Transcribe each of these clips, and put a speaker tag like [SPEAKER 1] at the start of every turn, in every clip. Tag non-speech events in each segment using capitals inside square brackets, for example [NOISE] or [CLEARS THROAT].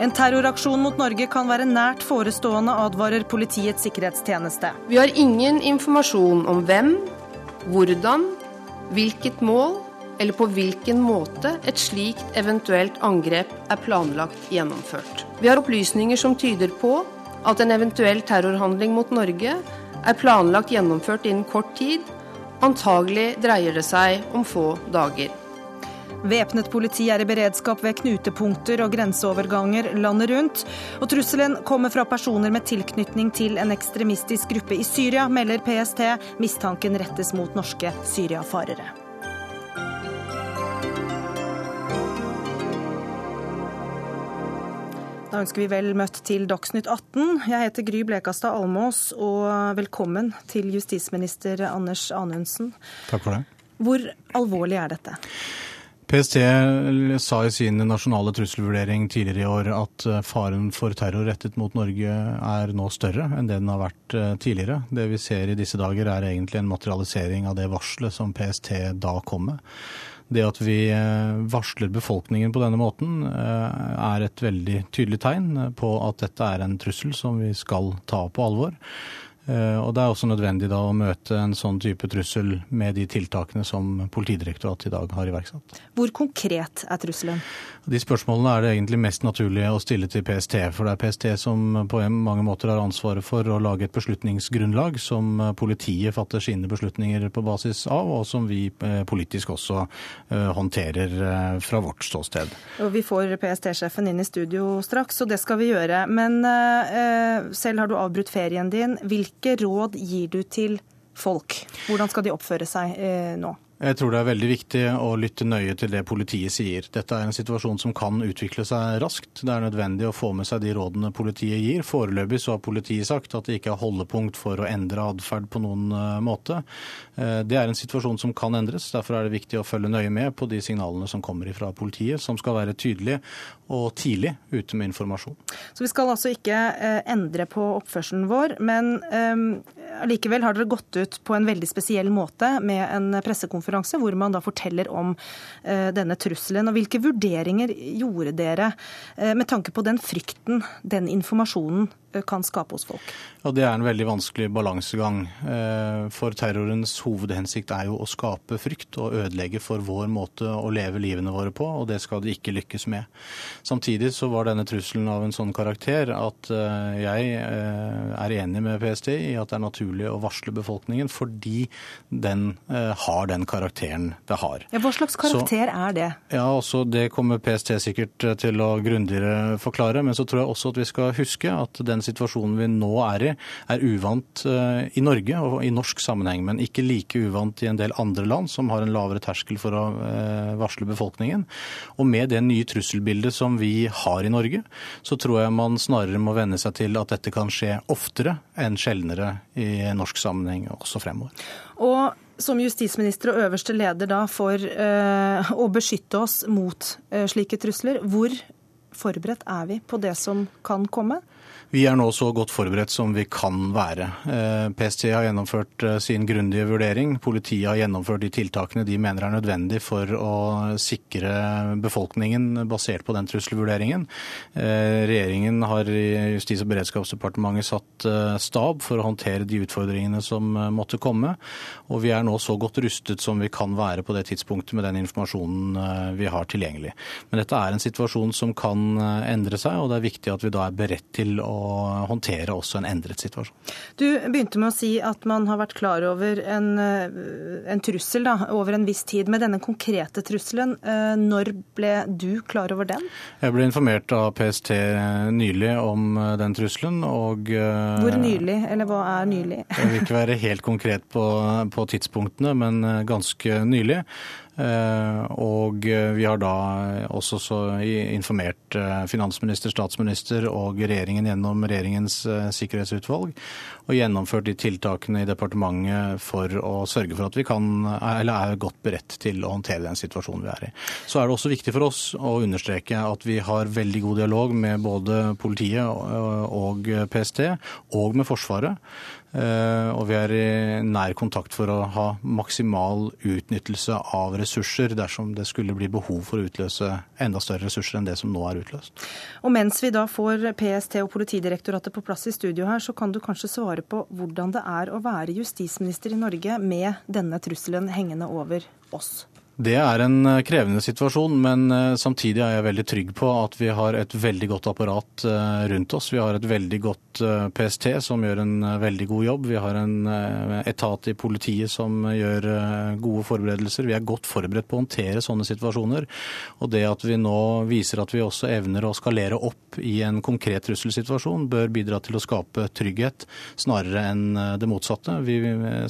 [SPEAKER 1] En terroraksjon mot Norge kan være nært forestående, advarer Politiets sikkerhetstjeneste.
[SPEAKER 2] Vi har ingen informasjon om hvem, hvordan, hvilket mål eller på hvilken måte et slikt eventuelt angrep er planlagt gjennomført. Vi har opplysninger som tyder på at en eventuell terrorhandling mot Norge er planlagt gjennomført innen kort tid. Antagelig dreier det seg om få dager.
[SPEAKER 1] Væpnet politi er i beredskap ved knutepunkter og grenseoverganger landet rundt. Og trusselen kommer fra personer med tilknytning til en ekstremistisk gruppe i Syria, melder PST. Mistanken rettes mot norske syriafarere. Da ønsker vi vel møtt til Dagsnytt 18. Jeg heter Gry Blekastad Almås, og velkommen til justisminister Anders Anundsen.
[SPEAKER 3] Takk for det.
[SPEAKER 1] Hvor alvorlig er dette?
[SPEAKER 3] PST sa i sin nasjonale trusselvurdering tidligere i år at eh, faren for terror rettet mot Norge er nå større enn det den har vært eh, tidligere. Det vi ser i disse dager er egentlig en materialisering av det varselet som PST da kom med. Det at vi eh, varsler befolkningen på denne måten, er et veldig tydelig tegn på at dette er en trussel som vi skal ta på alvor. Eh, og Det er også nødvendig da å møte en sånn type trussel med de tiltakene som Politidirektoratet i dag har iverksatt.
[SPEAKER 1] Hvor konkret er trusselen?
[SPEAKER 3] De spørsmålene er det egentlig mest naturlig å stille til PST. For det er PST som på mange måter har ansvaret for å lage et beslutningsgrunnlag som politiet fatter sine beslutninger på basis av, og som vi eh, politisk også eh, håndterer eh, fra vårt ståsted.
[SPEAKER 1] Og vi får PST-sjefen inn i studio straks, og det skal vi gjøre. Men selv har du avbrutt ferien din. Hvilke råd gir du til folk? Hvordan skal de oppføre seg nå?
[SPEAKER 3] Jeg tror det er veldig viktig å lytte nøye til det politiet sier. Dette er en situasjon som kan utvikle seg raskt. Det er nødvendig å få med seg de rådene politiet gir. Foreløpig så har politiet sagt at det ikke er holdepunkt for å endre atferd på noen eh, måte. Eh, det er en situasjon som kan endres. Derfor er det viktig å følge nøye med på de signalene som kommer fra politiet, som skal være tydelige og tidlig ute med informasjon.
[SPEAKER 1] Så vi skal altså ikke eh, endre på oppførselen vår, men allikevel har dere gått ut på en veldig spesiell måte med en pressekonferanse hvor man da forteller om eh, denne trusselen. Og hvilke vurderinger gjorde dere eh, med tanke på den frykten, den informasjonen kan skape hos folk.
[SPEAKER 3] Ja, Det er en veldig vanskelig balansegang. Eh, for terrorens hovedhensikt er jo å skape frykt og ødelegge for vår måte å leve livene våre på, og det skal de ikke lykkes med. Samtidig så var denne trusselen av en sånn karakter at eh, jeg er enig med PST i at det er naturlig å varsle befolkningen fordi den har den karakteren det har.
[SPEAKER 1] Ja, hva slags karakter så, er det?
[SPEAKER 3] Ja, også Det kommer PST sikkert til å grundigere forklare, men så tror jeg også at vi skal huske at den den situasjonen vi nå er i, er uvant eh, i Norge og i norsk sammenheng, men ikke like uvant i en del andre land som har en lavere terskel for å eh, varsle befolkningen. Og med det nye trusselbildet som vi har i Norge, så tror jeg man snarere må venne seg til at dette kan skje oftere enn sjeldnere i norsk sammenheng også fremover.
[SPEAKER 1] Og som justisminister og øverste leder da for uh, å beskytte oss mot uh, slike trusler, hvor forberedt er vi på det som kan komme?
[SPEAKER 3] Vi er nå så godt forberedt som vi kan være. Eh, PST har gjennomført eh, sin grundige vurdering. Politiet har gjennomført de tiltakene de mener er nødvendig for å sikre befolkningen basert på den trusselvurderingen. Eh, regjeringen har i Justis- og beredskapsdepartementet satt stab for å håndtere de utfordringene som måtte komme. Og vi er nå så godt rustet som vi kan være på det tidspunktet med den informasjonen vi har tilgjengelig. Men dette er en situasjon som kan endre seg, og det er viktig at vi da er beredt til å håndtere også en endret situasjon.
[SPEAKER 1] Du begynte med å si at man har vært klar over en, eh, en trussel da, over en viss tid. Med denne konkrete trusselen, eh, når ble du klar over den?
[SPEAKER 3] Jeg ble informert av PST nylig om eh, den trusselen. og...
[SPEAKER 1] Hvor nylig, eller hva er nylig?
[SPEAKER 3] Jeg vil ikke være helt konkret på, på tidspunktene, men ganske nylig. Eh, og vi har da også informert eh, finansminister, statsminister og regjeringen gjennom regjeringens eh, sikkerhetsutvalg og gjennomført de tiltakene i departementet for å sørge for at vi kan, eller er godt beredt til å håndtere den situasjonen vi er i. Så er det også viktig for oss å understreke at vi har veldig god dialog med både politiet og PST og med Forsvaret. Eh, og vi er i nær kontakt for å ha maksimal utnyttelse av ressurser dersom det skulle bli behov for å utløse enda større ressurser enn det som nå er utløst.
[SPEAKER 1] Og mens vi da får PST og Politidirektoratet på plass i studio her, så kan du kanskje svare på hvordan det er å være justisminister i Norge med denne trusselen hengende over oss?
[SPEAKER 3] Det er en eh, krevende situasjon, men eh, samtidig er jeg veldig trygg på at vi har et veldig godt apparat eh, rundt oss. Vi har et veldig godt PST som gjør en veldig god jobb. Vi har en etat i politiet som gjør gode forberedelser. Vi er godt forberedt på å håndtere sånne situasjoner. Og det at vi nå viser at vi også evner å skalere opp i en konkret trusselsituasjon, bør bidra til å skape trygghet snarere enn det motsatte. Vi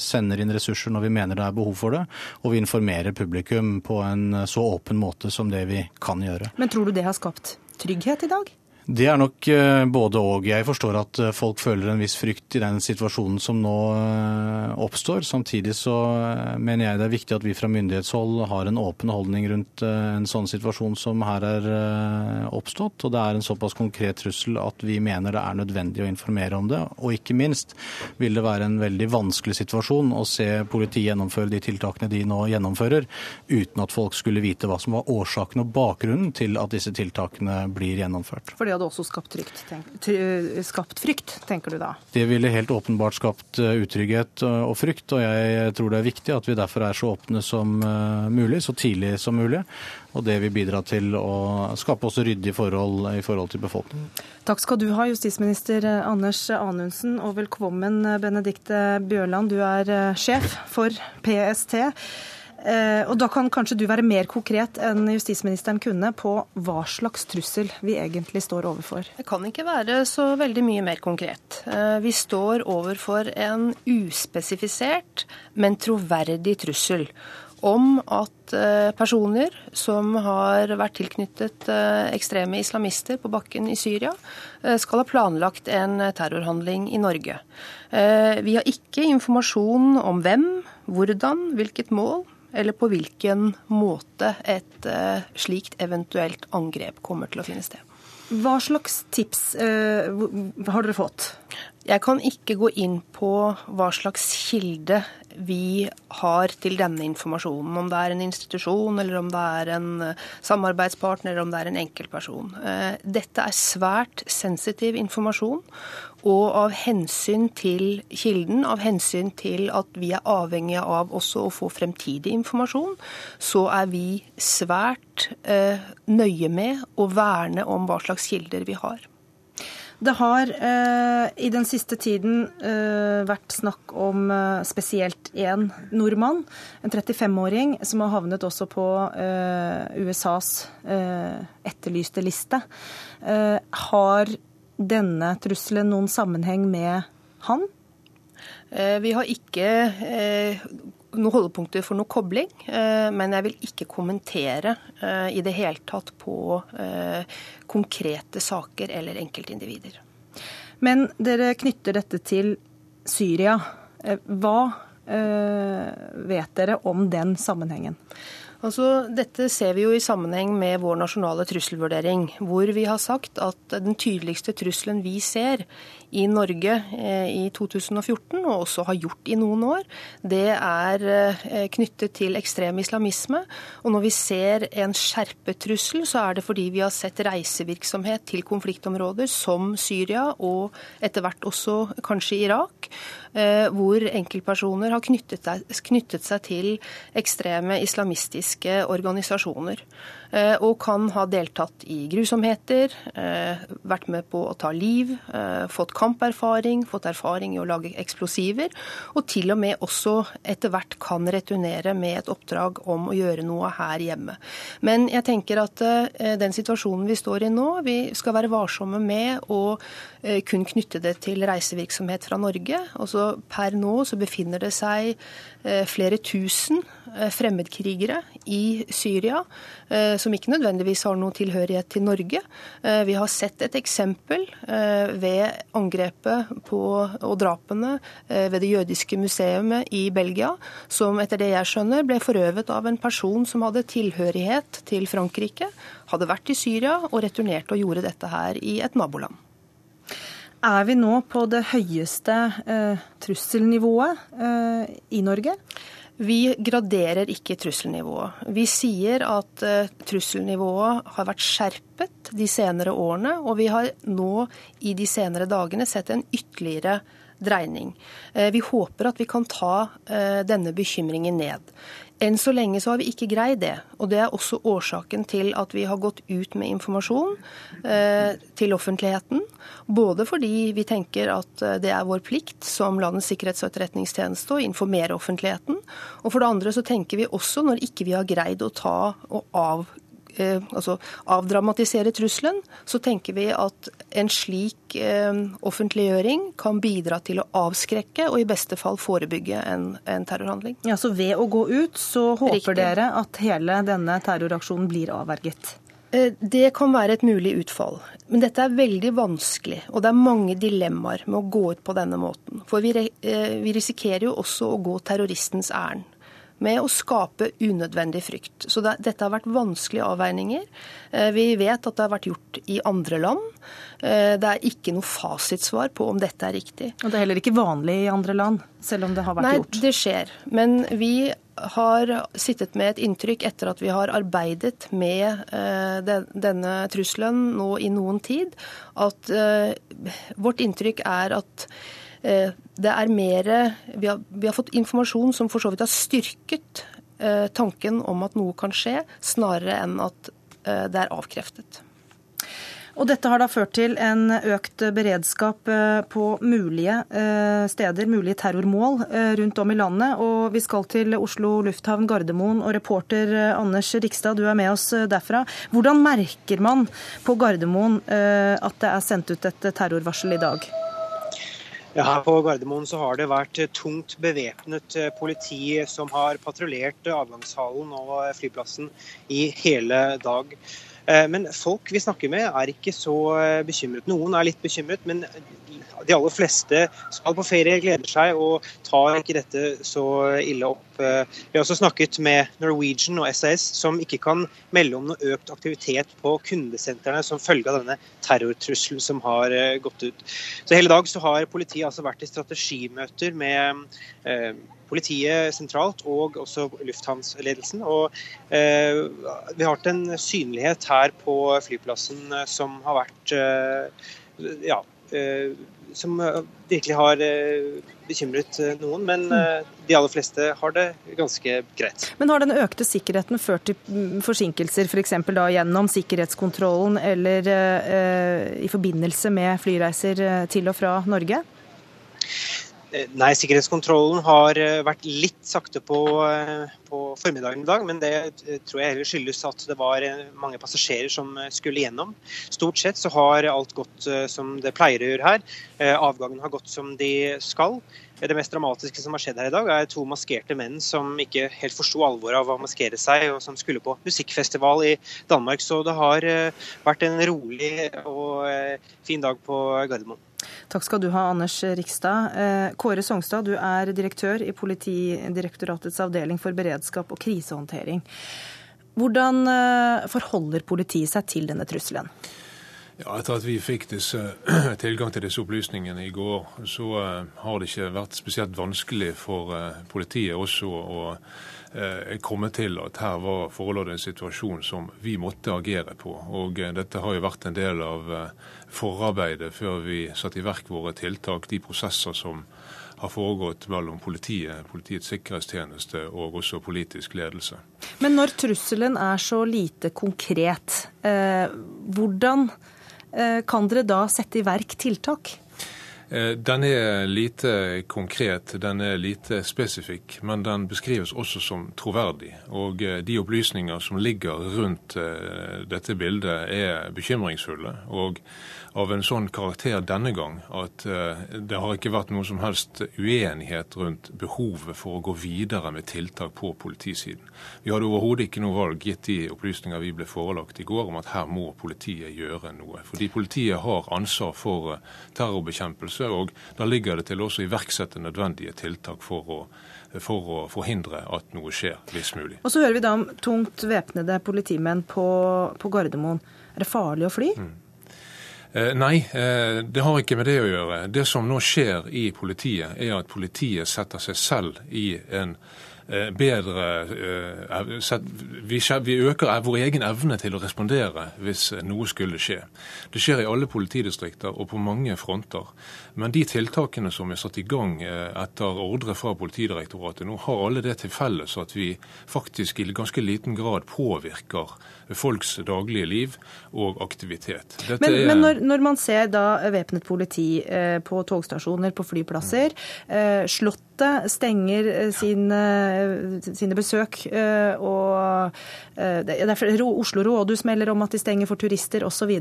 [SPEAKER 3] sender inn ressurser når vi mener det er behov for det, og vi informerer publikum publikum på en så åpen måte som det vi kan gjøre.
[SPEAKER 1] Men tror du det har skapt trygghet i dag?
[SPEAKER 3] Det er nok eh, både og. Jeg forstår at eh, folk føler en viss frykt i den situasjonen som nå eh, oppstår. Samtidig så mener jeg det er viktig at vi fra myndighetshold har en åpen holdning rundt en sånn situasjon som her er oppstått. Og det er en såpass konkret trussel at vi mener det er nødvendig å informere om det. Og ikke minst vil det være en veldig vanskelig situasjon å se politiet gjennomføre de tiltakene de nå gjennomfører, uten at folk skulle vite hva som var årsaken og bakgrunnen til at disse tiltakene blir gjennomført.
[SPEAKER 1] For det hadde også skapt, trygt, tenk, skapt, frykt, tenker du da?
[SPEAKER 3] Det ville helt åpenbart skapt eh, utrygghet og frykt, og jeg tror det er viktig at vi derfor er så åpne som eh, mulig, så tidlig som mulig. Og det vil bidra til å skape også ryddige forhold i forhold til befolkningen.
[SPEAKER 1] Takk skal du ha, justisminister Anders Anundsen, og velkommen Benedikte Bjørland. Du er sjef for PST. Eh, og Da kan kanskje du være mer konkret enn justisministeren kunne på hva slags trussel vi egentlig står overfor?
[SPEAKER 2] Det kan ikke være så veldig mye mer konkret. Eh, vi står overfor en uspesifisert, men troverdig trussel om at eh, personer som har vært tilknyttet ekstreme islamister på bakken i Syria, skal ha planlagt en terrorhandling i Norge. Vi har ikke informasjon om hvem, hvordan, hvilket mål, eller på hvilken måte et uh, slikt eventuelt angrep kommer til å finne sted.
[SPEAKER 1] Hva slags tips uh, har dere fått?
[SPEAKER 2] Jeg kan ikke gå inn på hva slags kilde vi har til denne informasjonen. Om det er en institusjon, eller om det er en eh, samarbeidspartner, eller om det er en enkeltperson. Dette er svært sensitiv informasjon. Og av hensyn til kilden, av hensyn til at vi er avhengige av også å få fremtidig informasjon, så er vi svært eh, nøye med å verne om hva slags kilder vi har.
[SPEAKER 1] Det har eh, i den siste tiden eh, vært snakk om eh, spesielt én nordmann, en 35-åring, som har havnet også på eh, USAs eh, etterlyste liste. har denne trusselen noen sammenheng med han?
[SPEAKER 2] Eh, vi har ikke eh, noen holdepunkter for noe kobling, eh, men jeg vil ikke kommentere i det hele tatt på konkrete saker eller enkeltindivider.
[SPEAKER 1] Men dere knytter dette til Syria. Hva vet dere om den sammenhengen?
[SPEAKER 2] Altså, dette ser vi jo i sammenheng med vår nasjonale trusselvurdering, hvor vi har sagt at den tydeligste trusselen vi ser i Norge eh, i 2014, og også har gjort i noen år, det er eh, knyttet til ekstrem islamisme. Og når vi ser en skjerpet trussel, så er det fordi vi har sett reisevirksomhet til konfliktområder som Syria og etter hvert også kanskje Irak, hvor enkeltpersoner har knyttet, knyttet seg til ekstreme islamistiske organisasjoner. Eh, og kan ha deltatt i grusomheter, eh, vært med på å ta liv, eh, fått kamperfaring, fått erfaring i å lage eksplosiver, og til og med også etter hvert kan returnere med et oppdrag om å gjøre noe her hjemme. Men jeg tenker at den situasjonen vi står i nå, vi skal være varsomme med å kun knytte det til reisevirksomhet fra Norge. Altså Per nå så befinner det seg flere tusen fremmedkrigere i Syria som ikke nødvendigvis har noe tilhørighet til Norge. Eh, vi har sett et eksempel eh, ved angrepet på, og drapene eh, ved det jødiske museet i Belgia, som etter det jeg skjønner ble forøvet av en person som hadde tilhørighet til Frankrike, hadde vært i Syria og returnerte og gjorde dette her i et naboland.
[SPEAKER 1] Er vi nå på det høyeste eh, trusselnivået eh, i Norge?
[SPEAKER 2] Vi graderer ikke trusselnivået. Vi sier at eh, trusselnivået har vært skjerpet de senere årene, og vi har nå i de senere dagene sett en ytterligere dreining. Uh, vi håper at vi kan ta uh, denne bekymringen ned. Enn så lenge så har vi ikke greid det. Og det er også årsaken til at vi har gått ut med informasjon eh, til offentligheten. Både fordi vi tenker at eh, det er vår plikt som landets sikkerhets- og etterretningstjeneste å informere offentligheten. Og for det andre så tenker vi også, når ikke vi har greid å ta og av eh, altså avdramatisere trusselen, så tenker vi at en slik eh, offentliggjøring kan bidra til å avskrekke og i beste fall forebygge en, en terrorhandling.
[SPEAKER 1] Ja, Så ved å gå ut, så håper Riktig. dere at hele denne terroraksjonen blir avverget?
[SPEAKER 2] Eh, det kan være et mulig utfall. Men dette er veldig vanskelig, og det er mange dilemmaer med å gå ut på denne måten. For vi, vi risikerer jo også å gå terroristens ærend med å skape unødvendig frykt. Så det, dette har vært vanskelige avveininger. Eh, vi vet at det har vært gjort i andre land. Eh, det er ikke noe fasitsvar på om dette er riktig.
[SPEAKER 1] Og det er heller ikke vanlig i andre land, selv om det har vært
[SPEAKER 2] Nei,
[SPEAKER 1] gjort?
[SPEAKER 2] Nei, det skjer. Men vi har sittet med et inntrykk etter at vi har arbeidet med eh, denne trusselen nå i noen tid, at vårt inntrykk er at det er mer vi har, vi har fått informasjon som for så vidt har styrket eh, tanken om at noe kan skje, snarere enn at eh, det er avkreftet.
[SPEAKER 1] Og dette har da ført til en økt beredskap på mulige steder, mulige terrormål rundt om i landet. Og vi skal til Oslo lufthavn Gardermoen, og reporter Anders Rikstad, du er med oss derfra. Hvordan merker man på Gardermoen at det er sendt ut et terrorvarsel i dag?
[SPEAKER 4] Ja, her på Gardermoen så har det vært tungt bevæpnet eh, politi som har patruljert avgangshallen og flyplassen i hele dag. Eh, men folk vi snakker med er ikke så eh, bekymret. Noen er litt bekymret, men de aller fleste skal på ferie, gleder seg og tar ikke dette så ille opp. Vi har også snakket med Norwegian og SAS, som ikke kan melde om noe økt aktivitet på kundesentrene som følge av denne terrortrusselen som har eh, gått ut. Så Hele dag så har politiet altså vært i strategimøter med eh, politiet sentralt og også lufthavnsledelsen. Og eh, vi har hatt en synlighet her på flyplassen eh, som har vært eh, ja, eh, som eh, virkelig har eh, bekymret eh, noen, men de aller fleste har det ganske greit.
[SPEAKER 1] Men har den økte sikkerheten ført til mm, forsinkelser f.eks. For gjennom sikkerhetskontrollen eller i forbindelse med flyreiser til og fra Norge?
[SPEAKER 4] Eh, nei, sikkerhetskontrollen har eh, vært litt sakte på, eh, på, formiddagen i dag. Men det tror jeg heller skyldes at det var mange passasjerer som skulle gjennom. Stort sett så har alt gått som det pleier å gjøre her. Avgangen har gått som de skal. Det mest dramatiske som har skjedd her i dag, er to maskerte menn som ikke helt forsto alvoret av å maskere seg, og som skulle på musikkfestival i Danmark. Så det har vært en rolig og fin dag på Gardermoen.
[SPEAKER 1] Takk skal du ha, Anders Rikstad. Eh, Kåre Songstad, du er direktør i Politidirektoratets avdeling for beredskap og krisehåndtering. Hvordan eh, forholder politiet seg til denne trusselen?
[SPEAKER 5] Ja, etter at vi fikk disse, [CLEARS THROAT] tilgang til disse opplysningene i går, så uh, har det ikke vært spesielt vanskelig for uh, politiet også å uh, komme til at her var forholdet en situasjon som vi måtte agere på. Og dette har jo vært en del av forarbeidet før vi satte i verk våre tiltak, de prosesser som har foregått mellom politiet, Politiets sikkerhetstjeneste og også politisk ledelse.
[SPEAKER 1] Men når trusselen er så lite konkret, eh, hvordan eh, kan dere da sette i verk tiltak?
[SPEAKER 5] Eh, den er lite konkret, den er lite spesifikk, men den beskrives også som troverdig. Og eh, de opplysninger som ligger rundt eh, dette bildet er bekymringsfulle. Og av en sånn karakter denne gang at det har ikke vært noe som helst uenighet rundt behovet for å gå videre med tiltak på politisiden. Vi hadde overhodet ikke noe valg, gitt de opplysninger vi ble forelagt i går, om at her må politiet gjøre noe. Fordi politiet har ansvar for terrorbekjempelse og da ligger det til også å iverksette nødvendige tiltak for å, for å forhindre at noe skjer, hvis mulig.
[SPEAKER 1] Og Så hører vi da om tungt væpnede politimenn på, på Gardermoen. Er det farlig å fly? Mm.
[SPEAKER 5] Eh, nei, eh, det har ikke med det å gjøre. Det som nå skjer i politiet, er at politiet setter seg selv i en Eh, bedre Vi øker vår egen evne til å respondere hvis noe skulle skje. Det skjer i alle politidistrikter og på mange fronter. Men de tiltakene som er satt i gang etter ordre fra Politidirektoratet nå, har alle det til felles at vi faktisk i ganske liten grad påvirker folks daglige liv og aktivitet.
[SPEAKER 1] Dette men, er... men når, når, man ser da væpnet politi eh, på togstasjoner, på flyplasser, eh, Slottet stenger eh, sine, sine, besøk, eh, og derfor, Oslo rådhus melder om at de stenger for turister osv.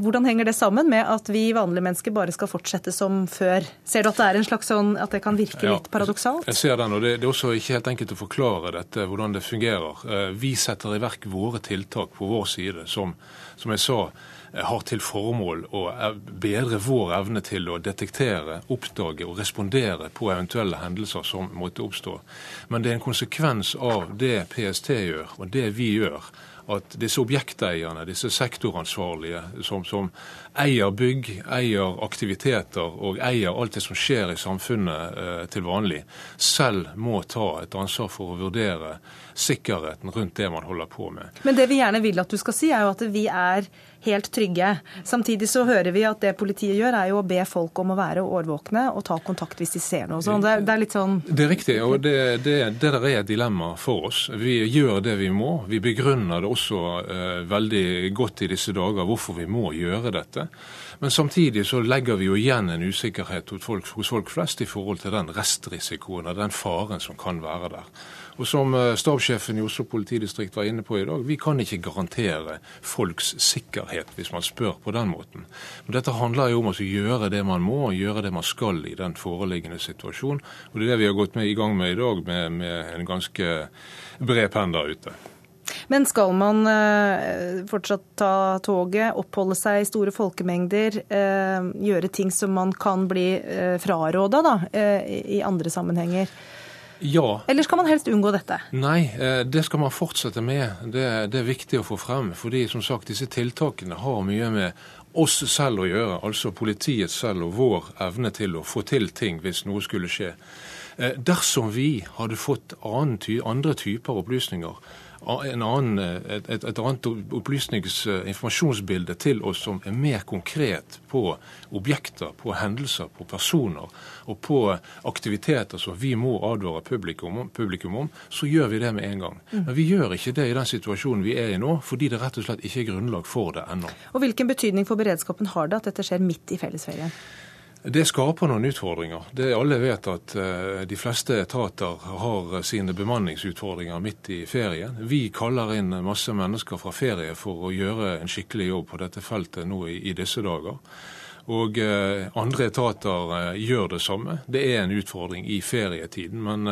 [SPEAKER 1] Hvordan henger det sammen med at vi vanlige mennesker bare skal fortsette som før? Ser du at det er en slags sånn, at det kan virke litt paradoksalt?
[SPEAKER 5] Jeg ser den, og det, det er også ikke helt enkelt å forklare dette, hvordan det fungerer. Vi setter i verk verk våre tiltak på vår side, som, som jeg sa, eh, har til formål å bedre vår evne til å detektere, oppdage og respondere på eventuelle hendelser som måtte oppstå. Men det er en konsekvens av det PST gjør, og det vi gjør, at disse objekteierne, disse sektoransvarlige som, som, eier bygg, eier aktiviteter og eier alt det som skjer i samfunnet eh, til vanlig, selv må ta et ansvar for å vurdere sikkerheten rundt det man holder på med.
[SPEAKER 1] Men det vi gjerne vil at du skal si, er jo at vi er helt trygge. Samtidig så hører vi at det politiet gjør, er jo å be folk om å være årvåkne og ta kontakt hvis de ser noe. Sånn. det, det er litt sånn
[SPEAKER 5] Det er riktig, og det, det, det der er et dilemma for oss. Vi gjør det vi må. Vi begrunner det også eh, veldig godt i disse dager hvorfor vi må gjøre dette. Men samtidig så legger vi jo igjen en usikkerhet hos folk, hos folk flest i forhold til den restrisikoen og den faren som kan være der. Og som eh, stabssjefen i Oslo politidistrikt var inne på i dag, vi kan ikke garantere folks sikkerhet hvis man spør på den måten. Men dette handler jo om å gjøre det man må, og gjøre det man skal i den foreliggende situasjonen. Og det er det vi har gått med, i gang med i dag, med, med en ganske bred penn der ute.
[SPEAKER 1] Men skal man uh, fortsatt ta toget, oppholde seg i store folkemengder, uh, gjøre ting som man kan bli uh, fraråda da, i andre sammenhenger?
[SPEAKER 5] Ja.
[SPEAKER 1] Eller skal man helst unngå dette?
[SPEAKER 5] Nei, eh, det skal man fortsette med. Det, det, er viktig å få frem. Fordi som sagt, disse tiltakene har mye med oss selv å gjøre. Altså politiet selv og vår evne til å få til ting hvis noe skulle skje. Eh, dersom vi hadde fått andre typer opplysninger annen, et, et, annet opplysnings- informasjonsbilde til oss som er mer konkret på objekter, på hendelser, på personer og på aktiviteter som vi må advare publikum, publikum om, så gjør vi det med en gang. Mm. Men vi gjør ikke det i den situasjonen vi er i nå, fordi det rett og slett ikke er grunnlag for det ennå.
[SPEAKER 1] Og Hvilken betydning for beredskapen har det at dette skjer midt i fellesferien?
[SPEAKER 5] Det skaper noen utfordringer. Det Alle vet at uh, de fleste etater har sine bemanningsutfordringer midt i ferien. Vi kaller inn masse mennesker fra ferie for å gjøre en skikkelig jobb på dette feltet nå i, disse dager. Og uh, andre etater uh, gjør det samme. Det er en utfordring i ferietiden. Men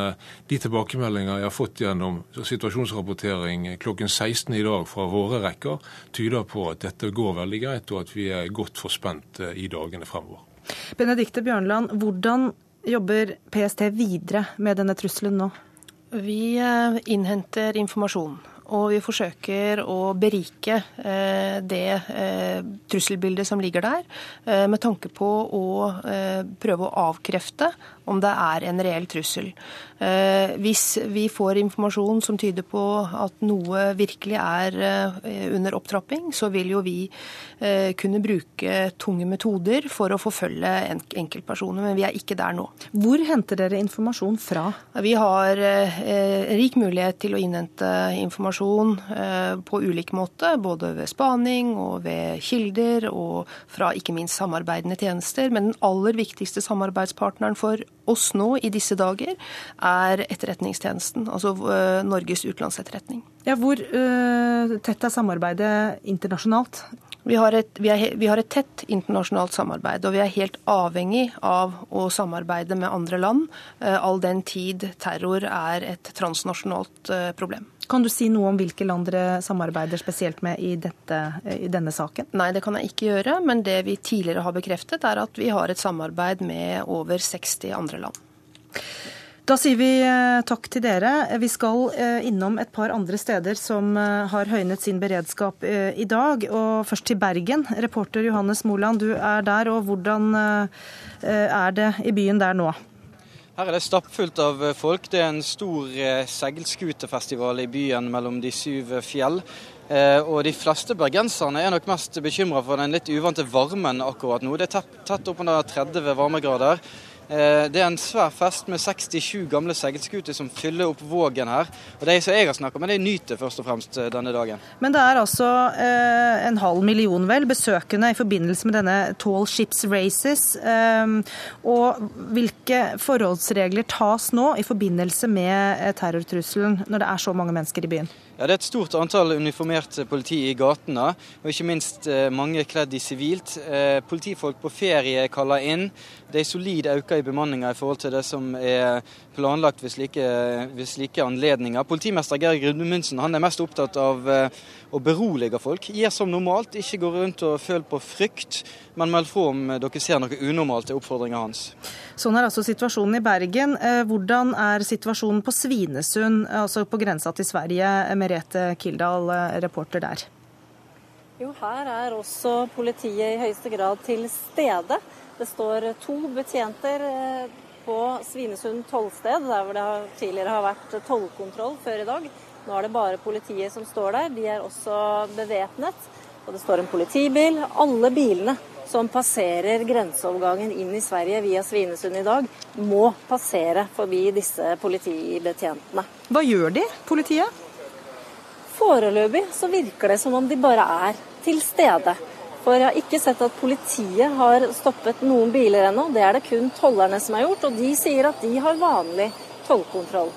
[SPEAKER 5] de tilbakemeldinger jeg har fått gjennom situasjonsrapportering klokken 16 i dag fra våre rekker, tyder på at dette går veldig greit, og at vi er godt forspent i dagene fremover.
[SPEAKER 1] Benedikte Bjørnland, hvordan jobber PST videre med denne trusselen nå?
[SPEAKER 2] Vi eh, innhenter informasjon. Og vi forsøker å berike eh, det eh, trusselbildet som ligger der, med tanke på å prøve å avkrefte om det er en reell trussel. Eh, hvis vi får informasjon som tyder på at noe virkelig er eh, under opptrapping, så vil jo vi eh, kunne bruke tunge metoder for å forfølge enkeltpersoner, men vi er ikke der nå.
[SPEAKER 1] Hvor henter dere informasjon fra?
[SPEAKER 2] Vi har rik mulighet til å innhente informasjon på ulik måte, både ved spaning og ved kilder, og fra ikke minst samarbeidende tjenester. Men den aller viktigste samarbeidspartneren for oss nå i disse dager, er Etterretningstjenesten, altså eh, Norges utenlandsetterretning.
[SPEAKER 1] Ja, hvor uh, tett er samarbeidet internasjonalt?
[SPEAKER 2] Vi har, et, vi, er, vi har, et, tett internasjonalt samarbeid, og vi er helt avhengig av å samarbeide med andre land, all den tid terror er et transnasjonalt problem.
[SPEAKER 1] Kan du si noe om hvilke land dere samarbeider spesielt med i, dette, i, denne saken?
[SPEAKER 2] Nei, det kan jeg ikke gjøre. Men det vi tidligere har bekreftet, er at vi har et samarbeid med over 60 andre land.
[SPEAKER 1] Da sier vi eh, takk til dere. Vi skal eh, innom et par andre steder som eh, har høynet sin beredskap i dag. Og først til Bergen. Reporter Johannes Moland, du er der. Og hvordan er det i byen der nå?
[SPEAKER 6] Her er det stappfullt av folk. Det er en stor seilskutefestival i byen mellom de syv fjell. Og de fleste bergenserne er nok mest bekymra for den litt uvante varmen akkurat nå. Det er tett oppunder 30 varmegrader. Eh, det er en svær fest med 67 gamle seilskuter som fyller opp Vågen her. Og De som jeg har snakka med, de nyter først og fremst eh, denne dagen.
[SPEAKER 1] Men det er altså eh, en halv million vel besøkende i forbindelse med denne Tall Ships Races. Eh, og hvilke forholdsregler tas nå i forbindelse med eh, terrortrusselen, når det er så mange mennesker i byen?
[SPEAKER 6] Ja, Det er et stort antall uniformert politi i gatene, og ikke minst eh, mange kledd i sivilt. Politifolk på ferie kaller inn. Det er solid økning i bemanninga i forhold til det som er planlagt ved slike, ved slike anledninger. Politimester Geir Grudmundsen er mest opptatt av eh, å berolige folk. Gjør som normalt, ikke gå rundt og føl på frykt, men meld fra om dere ser noe unormalt, i oppfordringa hans.
[SPEAKER 1] Sånn er altså situasjonen i Bergen. Eh, hvordan er situasjonen på Svinesund, altså på grensa til Sverige? Merete Kildahl, eh, reporter der.
[SPEAKER 7] Jo, her er også politiet i høyeste grad til stede. Det står to betjenter på Svinesund tollsted, der hvor det tidligere har vært tollkontroll før i dag. Nå er det bare politiet som står der. De er også bevæpnet. Og det står en politibil. Alle bilene som passerer grenseovergangen inn i Sverige via Svinesund i dag, må passere forbi disse politibetjentene.
[SPEAKER 1] Hva gjør de, politiet?
[SPEAKER 7] Foreløpig så virker det som om de bare er til stede. For jeg har ikke sett at politiet har stoppet noen biler ennå. Det er det kun tollerne som har gjort, og de sier at de har vanlig tollkontroll.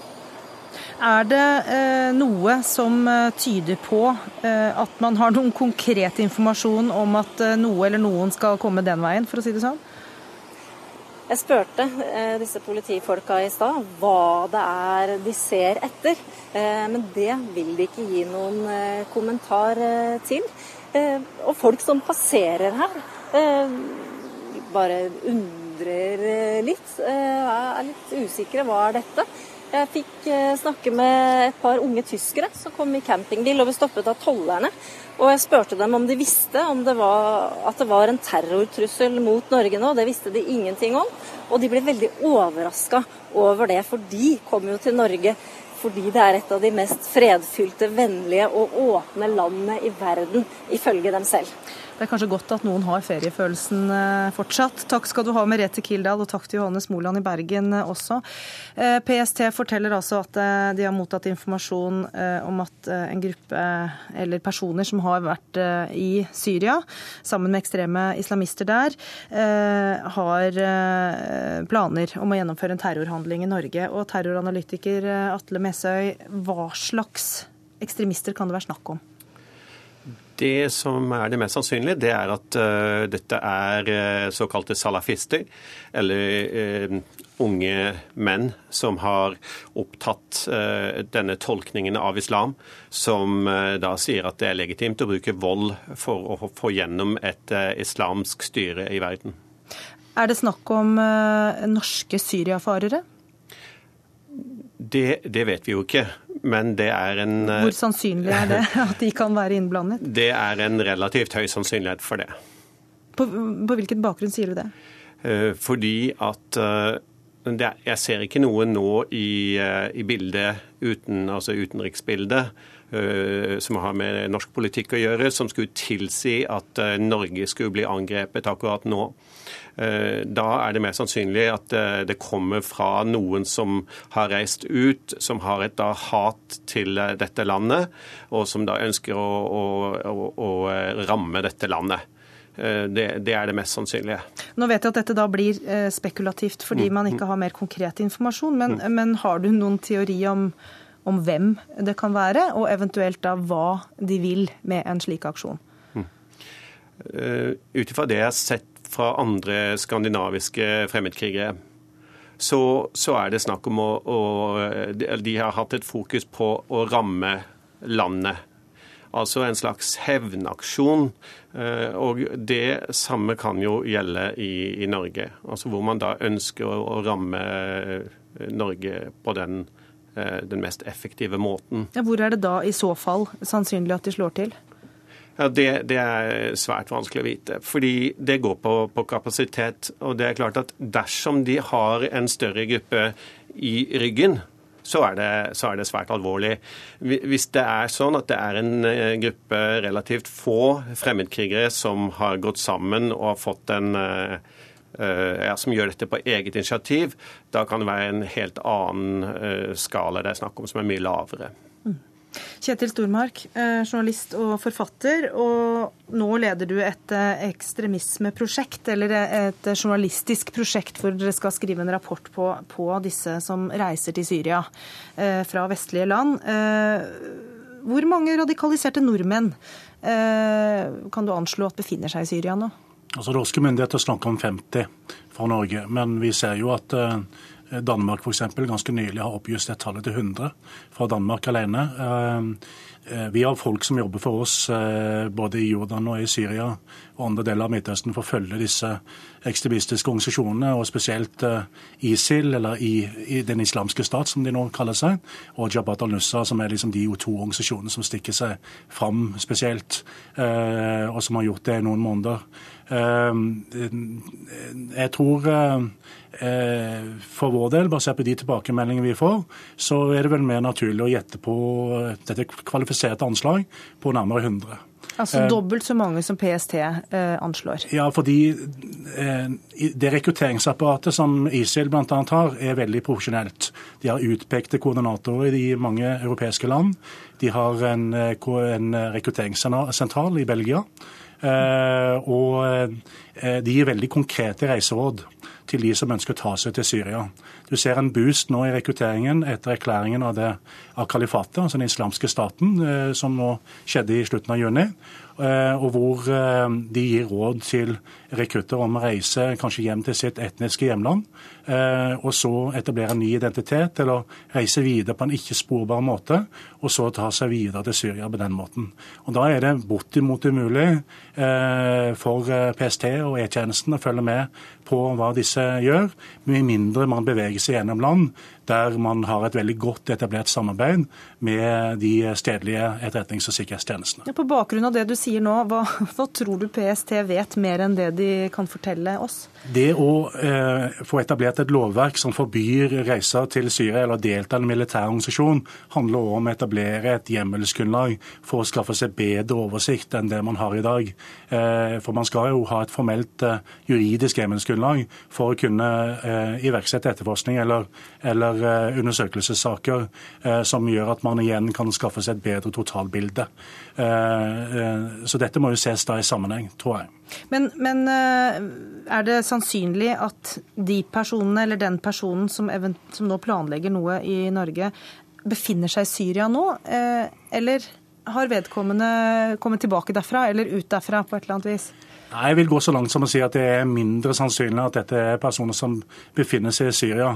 [SPEAKER 1] Er det eh, noe som eh, tyder på eh, at man har noen konkret informasjon om at eh, noe eller noen skal komme den veien, for å si det sånn?
[SPEAKER 7] Jeg spurte eh, disse politifolka i stad hva det er de ser etter. Eh, men det vil de ikke gi noen kommentar til. Og folk som passerer her, bare undrer litt. Er litt usikre. Hva er dette? Jeg fikk snakke med et par unge tyskere som kom i campingbil og ble stoppet av tollerne. Og jeg spurte dem om de visste om det var, at det var en terrortrussel mot Norge nå. Det visste de ingenting om. Og de ble veldig overraska over det, for de kom jo til Norge fordi det er et av de mest fredfylte, vennlige og åpne landene i verden, ifølge dem selv.
[SPEAKER 1] Det er kanskje godt at noen har feriefølelsen eh, fortsatt. Takk skal du ha, Merete Kildahl, og takk til Johannes Moland i Bergen eh, også. Eh, PST forteller altså at de har mottatt informasjon om at en gruppe eller personer som har vært i Syria sammen med ekstreme islamister der, har planer om å gjennomføre en terrorhandling i Norge. Og terroranalytiker Atle Mesøy, hva slags ekstremister kan det være snakk om?
[SPEAKER 8] Det som er det mest sannsynlige, det er at uh, dette er uh, såkalte salafister, eller uh, unge menn som har opptatt denne tolkningen av islam, som da sier at det er legitimt å bruke vold for å få gjennom et islamsk styre i verden.
[SPEAKER 1] Er det snakk om norske syriafarere?
[SPEAKER 8] Det, det, vet vi jo ikke, men det er en
[SPEAKER 1] eh, Hvor sannsynlig er det [LAUGHS] at de kan være innblandet?
[SPEAKER 8] Det er en relativt høy sannsynlighet for det.
[SPEAKER 1] På, på hvilken bakgrunn sier du det?
[SPEAKER 8] Eh, fordi at eh, jeg ser ikke noe nå i, i bildet, uten, altså utenriksbildet, som har med norsk politikk å gjøre, som skulle tilsi at Norge skulle bli angrepet akkurat nå. Eh, da er det mer sannsynlig at eh, det kommer fra noen som har reist ut, som har et da hat til eh, dette landet, og som da ønsker å, å, å, ramme dette landet. Det, det, er det mest sannsynlige.
[SPEAKER 1] Nå vet jeg at dette da blir spekulativt fordi mm, man ikke har mer konkret informasjon, men, mm. men har du noen teori om, om, hvem det kan være, og eventuelt da hva de vil med en slik aksjon? Mm.
[SPEAKER 8] Ut ifra det jeg har sett fra andre skandinaviske fremmedkrigere, så, så, er det snakk om å, å De har hatt et fokus på å ramme landet. Altså en slags hevnaksjon. Eh, og det samme kan jo gjelde i, i Norge. Altså hvor man da ønsker å, å ramme Norge på den, den mest effektive måten.
[SPEAKER 1] Ja, hvor er det da i så fall sannsynlig at de slår til?
[SPEAKER 8] Ja, det, det, er svært vanskelig å vite. Fordi det går på, på, kapasitet. Og det er klart at dersom de har en større gruppe i ryggen, så er, det, så er det svært alvorlig. Hvis det er sånn at det er en eh, gruppe relativt få fremmedkrigere som har gått sammen og fått en eh, eh, ja, som gjør dette på eget initiativ, da kan det være en helt annen skala det er snakk om, som er mye lavere.
[SPEAKER 1] Kjetil Stormark, eh, journalist og forfatter. Og nå leder du et eh, ekstremismeprosjekt, eller et journalistisk prosjekt hvor dere skal skrive en rapport på, på disse som reiser til Syria eh, fra vestlige land. Hvor mange radikaliserte nordmenn kan du anslå at befinner seg i Syria nå?
[SPEAKER 9] Altså, Norske myndigheter snakker om 50 fra Norge, men vi ser jo at Eh, Danmark f.eks. ganske nylig har oppjustert tallet til 100 fra Danmark alene. Eh, eh, vi har folk som jobber for oss både i Jordan og i Syria og andre deler av Midtøsten for å følge disse ekstremistiske organisasjonene, og spesielt ISIL, eller i, Den islamske stat, som de nå kaller seg, og Jabhat al-Nusra, som er liksom de to organisasjonene som stikker seg fram spesielt, og som har gjort det i noen måneder. Jeg tror Eh, for vår del, basert på de tilbakemeldingene vi får, så er det vel mer naturlig å gjette på dette kvalifiserte anslag på nærmere 100.
[SPEAKER 1] Altså eh, dobbelt så mange som PST eh, anslår?
[SPEAKER 9] Ja, fordi eh, det rekrutteringsapparatet som ISIL bl.a. har, er veldig profesjonelt. De har utpekte koordinatorer i mange europeiske land. De har en, en rekrutteringssentral i Belgia. Eh, og de gir veldig konkrete reiseråd til de som ønsker å ta seg til Syria. Du ser en boost nå i rekrutteringen etter erklæringen av, det, av kalifatet, altså den islamske staten, eh, som nå skjedde i slutten av juni. Eh, og hvor eh, de gir råd til rekrutter om å reise kanskje hjem til sitt etniske hjemland, og så etablere en ny identitet, eller reise videre på en ikke-sporbar måte, og så ta seg videre til Syria på den måten. Og Da er det bortimot umulig for PST og E-tjenesten å følge med på hva disse gjør, med mindre man beveger seg gjennom land der man har et veldig godt etablert samarbeid med de stedlige etterretnings- og sikkerhetstjenestene.
[SPEAKER 1] På bakgrunn av det du sier nå, hva, hva, tror du PST vet mer enn det de kan fortelle oss?
[SPEAKER 9] Det å eh, få etablert et lovverk som forbyr reiser til Syria eller delta i en militær organisasjon, handler også om å etablere et hjemmelsgrunnlag for å skaffe seg bedre oversikt enn det man har i dag. Eh, for man skal jo ha et formelt eh, juridisk hjemmelsgrunnlag for å kunne eh, iverksette etterforskning eller, eller eh, undersøkelsessaker eh, som gjør at man igjen kan skaffe seg et bedre totalbilde. Så dette må jo ses da i sammenheng, tror jeg.
[SPEAKER 1] Men, men, er det sannsynlig at de personene eller den personen som, som, nå planlegger noe i Norge, befinner seg i Syria nå? Eller har vedkommende kommet tilbake derfra eller ut derfra på et eller annet vis?
[SPEAKER 9] Nei, Jeg vil gå så langt som å si at det er mindre sannsynlig at dette er personer som befinner seg i Syria.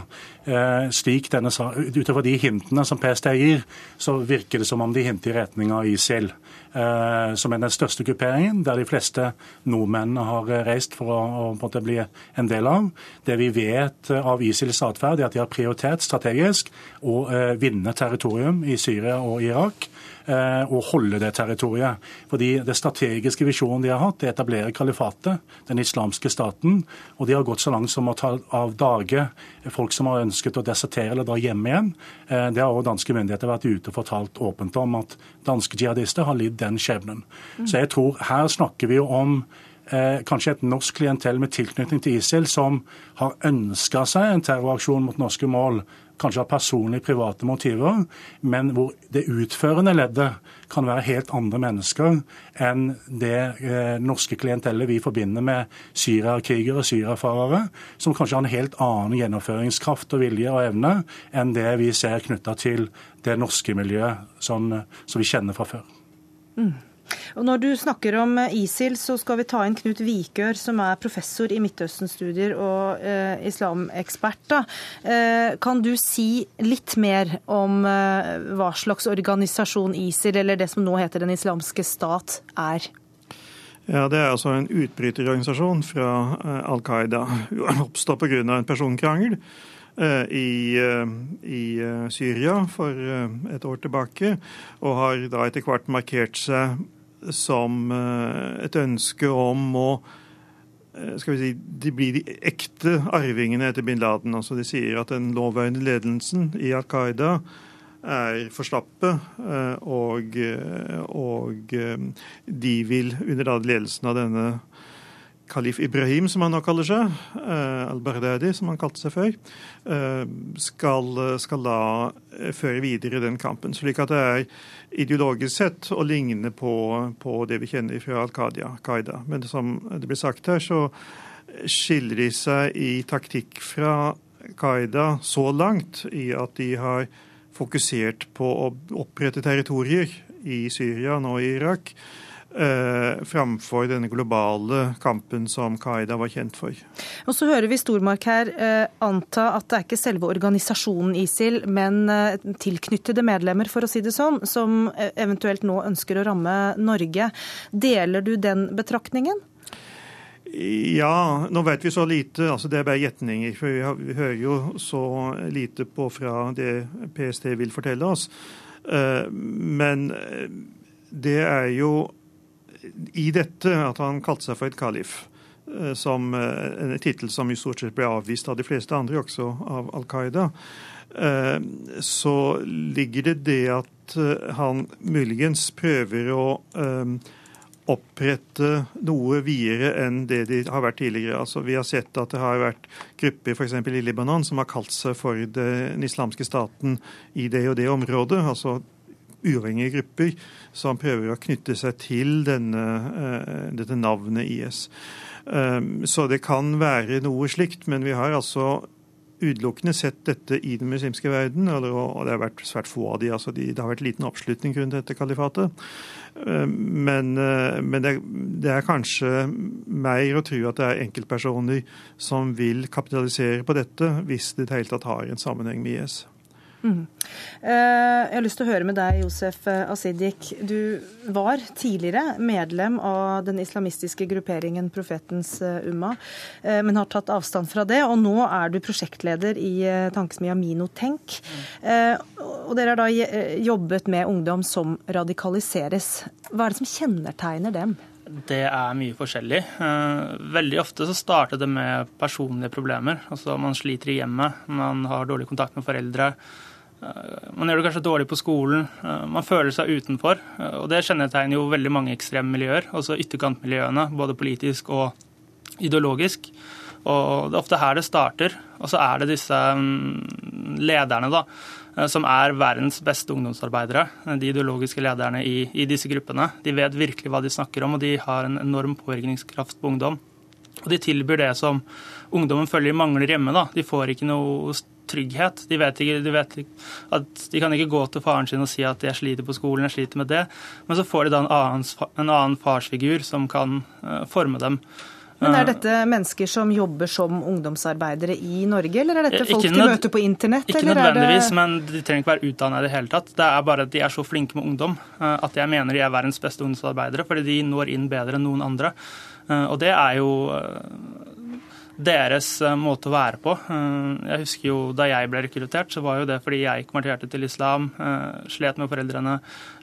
[SPEAKER 9] Eh, slik denne, Utover de hintene som PST gir, så virker det som om de hinter i retning av ISIL. Eh, som er den største grupperingen, der de fleste nordmennene har reist for å, å bli en del av. Det vi vet av ISILs atferd, er at de har prioritert strategisk å eh, vinne territorium i Syria og Irak og eh, holde det territoriet. Fordi Det strategiske visjonen de har hatt, er å etablere kalifatet, den islamske staten. Og de har gått så langt som å ta av dage folk som har ønsket å desertere eller dra hjem igjen. Eh, det har også danske myndigheter vært ute og fortalt åpent om, at danske jihadister har lidd den skjebnen. Mm. Så jeg tror her snakker vi jo om Eh, kanskje et norsk klientell med tilknytning til ISIL som har ønska seg en terroraksjon mot norske mål, kanskje av personlige, private motiver, men hvor det utførende leddet kan være helt andre mennesker enn det eh, norske klientellet vi forbinder med syriakrigere og syriafarere, som kanskje har en helt annen gjennomføringskraft og vilje og evne enn det vi ser knytta til det norske miljøet som, som vi kjenner fra før.
[SPEAKER 1] Mm. Og når du snakker om eh, ISIL, så skal vi ta inn Knut Vikør, som er professor i Midtøsten-studier og eh, islamekspert. Eh, kan du si litt mer om eh, hva slags organisasjon ISIL, eller det som nå heter Den islamske stat, er?
[SPEAKER 10] Ja, Det er altså en utbryterorganisasjon fra eh, Al Qaida. Oppstått pga. en personkrangel i, i, Syria for et år tilbake, og har da etter hvert markert seg som et ønske om å skal vi si, De blir de ekte arvingene etter bin Laden. Altså De sier at den lovveiende ledelsen i Al Qaida er for slappe, og, og de vil under ledelsen av denne kalif Ibrahim, som han nå kaller seg, eh, al-Baghdadi, som han kalte seg før, eh, skal, skal, da føre videre den kampen. Slik at det er ideologisk sett å ligne på, på det vi kjenner fra Al-Qaida. Men som det blir sagt her, så skiller de seg i taktikk fra Qaida så langt i at de har fokusert på å opprette territorier i Syria, nå i Irak eh, framfor denne globale kampen som Qaida var kjent for.
[SPEAKER 1] Og Så hører vi Stormark her eh, anta at det er ikke selve organisasjonen ISIL, men eh, tilknyttede medlemmer, for å si det sånn, som eh, eventuelt nå ønsker å ramme Norge. Deler du den betraktningen?
[SPEAKER 10] Ja, nå vet vi så lite. altså Det er bare gjetninger. for vi, hører jo så lite på fra det PST vil fortelle oss. Eh, men eh, det er jo i dette at han kalte seg for et kalif, eh, som eh, en tittel som i stort sett ble avvist av de fleste andre, også av Al Qaida, eh, så ligger det det at han muligens prøver å opprette noe videre enn det de har vært tidligere. Altså, vi har sett at det har vært grupper f.eks. i Libanon som har kalt seg for den islamske staten i det og det området. altså uavhengige grupper som prøver å knytte seg til denne, eh, dette navnet IS. Um, så det kan være noe slikt, men vi har altså utelukkende sett dette i den muslimske verden, og det har vært svært få av de, altså de, Det har vært liten oppslutning rundt dette kalifatet. Um, men, men det, det, er kanskje mer å tro at det er enkeltpersoner som vil kapitalisere på dette, hvis det i det hele tatt har en sammenheng med IS. Mm.
[SPEAKER 1] Jeg har lyst til å høre med deg, Josef Asidik. Du var tidligere medlem av den islamistiske grupperingen Profetens eh, Umma, eh, men har tatt avstand fra det. Og nå er du prosjektleder i tankesmia Minotenk. Og dere har da jobbet med ungdom som radikaliseres. Hva er det som kjennetegner dem?
[SPEAKER 11] Det er mye forskjellig. Veldig ofte så starter det med personlige problemer. Altså Man sliter i hjemmet, man har dårlig kontakt med foreldre. Eh, man gjør det kanskje dårlig på skolen. Eh, man føler seg utenfor. Eh, og det kjennetegner jo veldig mange ekstreme miljøer, altså ytterkantmiljøene, både politisk og ideologisk. Og det er ofte her det starter. Og så er det disse mm, lederne, da, som er verdens beste ungdomsarbeidere. De ideologiske lederne i, i disse gruppene. De vet virkelig hva de snakker om, og de har en enorm påvirkningskraft på ungdom. Og de tilbyr det som ungdommen føler mangler hjemme. da. De får ikke noe trygghet. De vet, ikke, de vet at de kan ikke gå til faren sin og si at 'jeg sliter på skolen', 'jeg sliter med det'. Men så får de da en annen, en annen farsfigur som kan uh, forme dem.
[SPEAKER 1] Men Er dette mennesker som jobber som ungdomsarbeidere i Norge, eller er dette folk de møter på internett?
[SPEAKER 11] Ikke nødvendigvis, det... men de trenger ikke være utdannet i det hele tatt. Det er bare at de er så flinke med ungdom eh, at jeg mener de er verdens beste ungdomsarbeidere, fordi de når inn bedre enn noen andre. Eh, og det er jo deres eh, måte å være på. Eh, jeg husker jo Da jeg ble rekruttert, så var jo det fordi jeg konverterte til islam, eh, slet med foreldrene,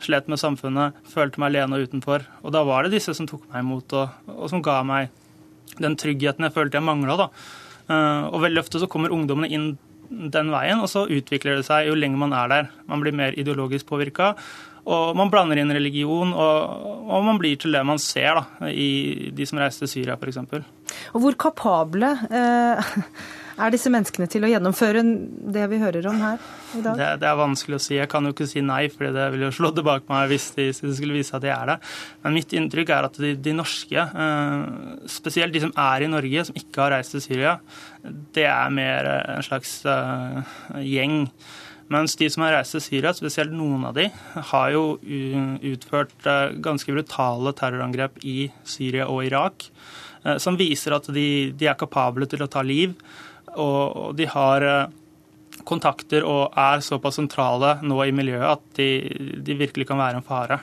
[SPEAKER 11] slet med samfunnet, følte meg alene og utenfor. Og da var det disse som tok meg imot, og, og som ga meg den tryggheten jeg følte jeg mangla. Og veldig ofte så kommer ungdommene inn den veien, og så utvikler det seg jo lenger man er der. Man blir mer ideologisk påvirka, og man blander inn religion, og, og, man blir til det man ser da, i de som reiser til Syria f.eks.
[SPEAKER 1] Og hvor kapable eh, [LAUGHS] er disse menneskene til å gjennomføre det vi hører om her i dag?
[SPEAKER 11] Det, det er vanskelig å si. Jeg kan jo ikke si nei, for det vil jo slå tilbake meg hvis de, de skulle vise at de er det. Men mitt inntrykk er at de, de norske, eh, spesielt de som er i Norge, som ikke har reist til Syria, det er mer en slags eh, gjeng mens de som har reist til Syria, spesielt noen av de, har jo utført eh, ganske brutale terrorangrep i Syria og Irak, eh, som viser at de, de er kapable til å ta liv. Og de har eh, kontakter og er såpass sentrale nå i miljøet at de, de virkelig kan være en fare.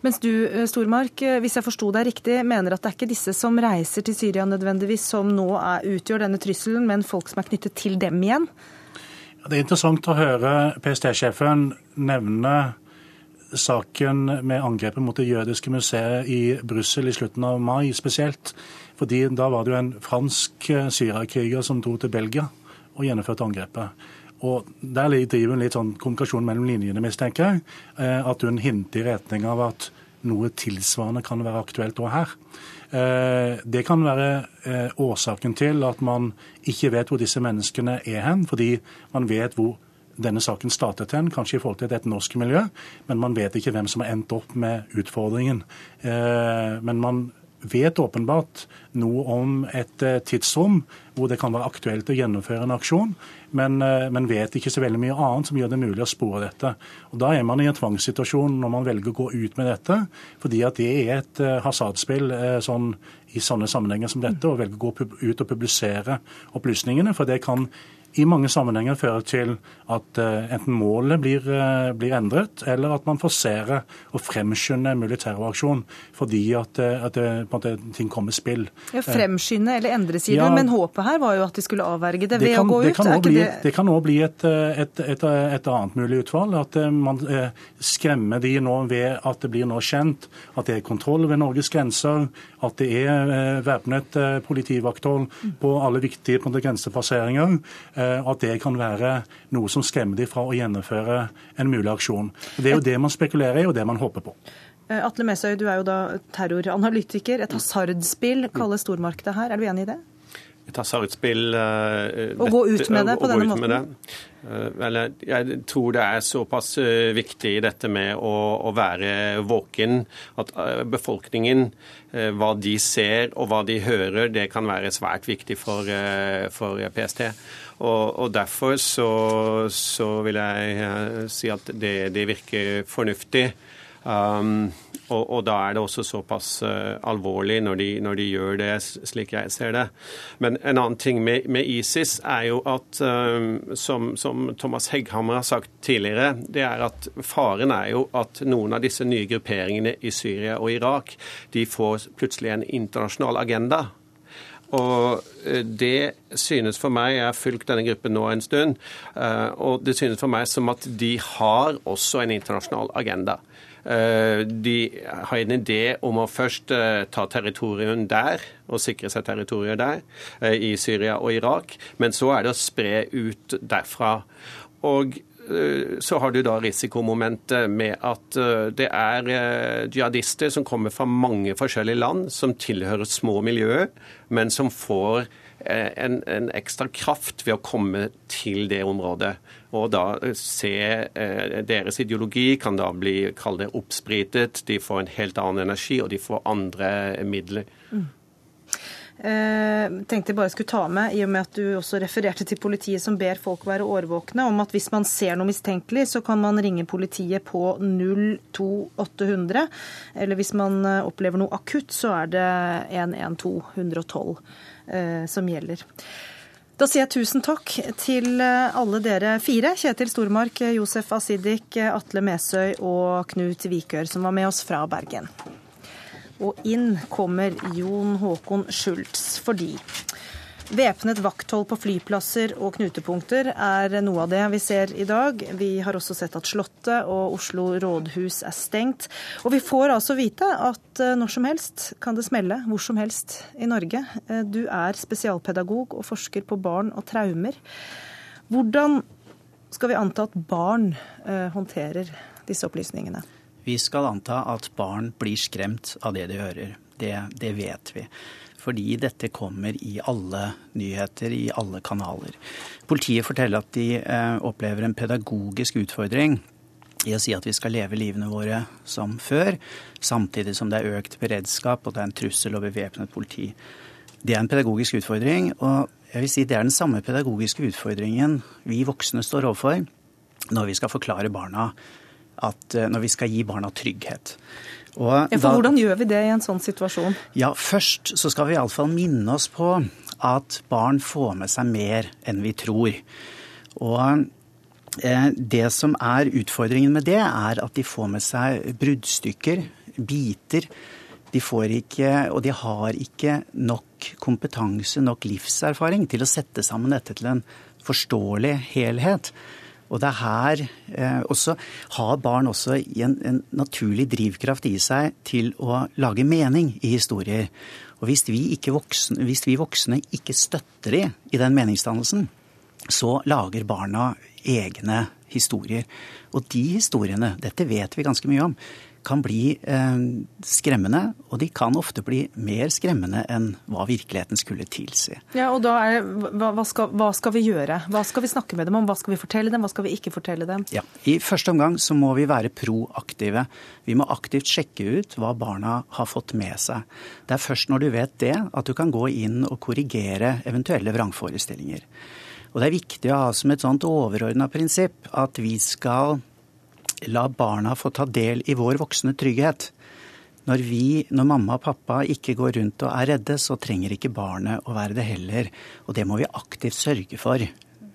[SPEAKER 1] Mens du, Stormark, hvis jeg forsto deg riktig, mener at det er ikke disse som reiser til Syria nødvendigvis som nå er, utgjør denne trusselen, men folk som er knyttet til dem igjen?
[SPEAKER 9] Det er interessant å høre PST-sjefen nevne saken med angrepet mot det jødiske museet i Brussel i slutten av mai spesielt. Fordi da var det jo en fransk eh, syriakriger som dro til Belgia og gjennomførte angrepet. Og Der driver hun litt sånn kommunikasjon mellom linjene, mistenker jeg. Eh, at hun hinter i retning av at noe tilsvarende kan være aktuelt òg her. Eh, det kan være årsaken til at man ikke vet hvor disse menneskene er hen, fordi man vet hvor denne saken startet hen, kanskje i forhold til et norsk miljø, men man vet ikke hvem som har endt opp med utfordringen. Men man vet åpenbart noe om et eh, tidsrom hvor det kan være aktuelt å gjennomføre en aksjon, men, eh, men, vet ikke så veldig mye annet som gjør det mulig å spore dette. Og Da er man i en tvangssituasjon når man velger å gå ut med dette, fordi at det er et eh, hasardspill sånn, i sånne sammenhenger som dette, å velge å gå ut og publisere opplysningene. For det kan i mange sammenhenger føre til at uh, enten målet blir, uh, blir, endret, eller at man forserer og fremskynder en mulig terroraksjon fordi at, uh, at det, måte, ting kommer i spill.
[SPEAKER 1] Ja, Fremskynde eller endre, sier ja, men håpet her var jo at de skulle avverge det ved
[SPEAKER 9] kan,
[SPEAKER 1] å gå
[SPEAKER 9] det
[SPEAKER 1] ut?
[SPEAKER 9] Kan bli, det... det kan òg bli et, et, et, et, annet mulig utfall. At man skremmer de nå ved at det blir nå kjent at det er kontroll ved Norges grenser, at det er væpnet politivakthold på alle viktige grensepasseringer. Eh, at det kan være noe som skremmer de fra å gjennomføre en mulig aksjon. Det er jo det man spekulerer i, og det man håper på.
[SPEAKER 1] Eh, Atle Mesøy, du er jo da terroranalytiker. Et hasardspill kalles stormarkedet her. Er du enig i det?
[SPEAKER 8] Et hasardspill uh,
[SPEAKER 1] Å gå ut med det på denne måten?
[SPEAKER 8] Uh, jeg tror det er såpass viktig dette med å, å være våken at befolkningen, hva de ser og hva de hører, det kan være svært viktig for, for PST. Og, og derfor så, så, vil jeg eh, si at det, det virker fornuftig. Um, og, og, da er det også såpass uh, alvorlig når de, når de, gjør det, slik jeg ser det. Men en annen ting med, med ISIS er jo at, um, som, som, Thomas Hegghammer har sagt tidligere, det er at faren er jo at noen av disse nye grupperingene i Syria og Irak de får plutselig en internasjonal agenda. Og eh, det synes for meg, Jeg har fulgt denne gruppen nå en stund, eh, og det synes for meg som at de har også en internasjonal agenda. Eh, de har en idé om å først ta territorium der og sikre seg territorier der, i Syria og Irak, men så er det å spre ut derfra. Og så har du da risikomomentet med at eh, det er eh, jihadister som kommer fra mange forskjellige land, som tilhører små miljøer, men som får en, en, ekstra kraft ved å komme til det området. Og da se Deres ideologi kan da bli kall det oppspritet, de får en helt annen energi, og de får andre midler. Mm.
[SPEAKER 1] Eh, tenkte jeg bare skulle ta med, i og med at du også refererte til politiet som ber folk være årvåkne, om at hvis man ser noe mistenkelig, så kan man ringe politiet på 02800. Eller hvis man eh, opplever noe akutt, så er det 112 112 eh, som gjelder. Da sier jeg tusen takk til alle dere fire. Kjetil Stormark, Josef Asidik, Atle Mesøy og Knut Vikør, som var med oss fra Bergen. Og inn kommer Jon Håkon Schultz fordi Væpnet vakthold på flyplasser og knutepunkter er noe av det vi ser i dag. Vi har også sett at Slottet og Oslo rådhus er stengt. Og vi får altså vite at eh, når som helst kan det smelle hvor som helst i Norge. Eh, du er spesialpedagog og forsker på barn og traumer. Hvordan skal vi anta at barn eh, håndterer disse opplysningene?
[SPEAKER 12] Vi skal anta at barn blir skremt av det de hører. Det, det vet vi. Fordi dette kommer i alle nyheter, i alle kanaler. Politiet forteller at de eh, opplever en pedagogisk utfordring i å si at vi skal leve livene våre som før, samtidig som det er økt beredskap og det er en trussel og bevæpnet politi. Det er en pedagogisk utfordring, og jeg vil si det er den samme pedagogiske utfordringen vi voksne står overfor når vi skal forklare barna at eh, når vi skal gi barna trygghet.
[SPEAKER 1] Ja, da, Hvordan gjør vi det i en sånn situasjon?
[SPEAKER 12] Ja, Først så skal vi iallfall minne oss på at barn får med seg mer enn vi tror. Og eh, det som er utfordringen med det, er at de får med seg bruddstykker, biter. De får ikke, og de har ikke nok kompetanse, nok livserfaring, til å sette sammen dette til en forståelig helhet. Og det er her eh, også har barn også en, en, naturlig drivkraft i seg til å lage mening i historier. Og hvis vi, voksne, hvis vi voksne ikke støtter de i den meningsdannelsen, så lager barna egne historier. Og de historiene, dette vet vi ganske mye om, kan bli eh, skremmende, og de kan ofte bli mer skremmende enn hva virkeligheten skulle tilsi.
[SPEAKER 1] Ja, og da er, hva, hva, skal, hva, skal, vi gjøre? Hva skal vi snakke med dem om? Hva skal vi fortelle dem? Hva skal vi ikke fortelle dem?
[SPEAKER 12] Ja, I første omgang så må vi være proaktive. Vi må aktivt sjekke ut hva barna har fått med seg. Det er først når du vet det, at du kan gå inn og korrigere eventuelle vrangforestillinger. Og det er viktig å ha som et sånt overordna prinsipp at vi skal la barna få ta del i vår voksne trygghet. Når, vi, når mamma og pappa ikke går rundt og er redde, så trenger ikke barnet å være det heller. Og det må vi aktivt sørge for.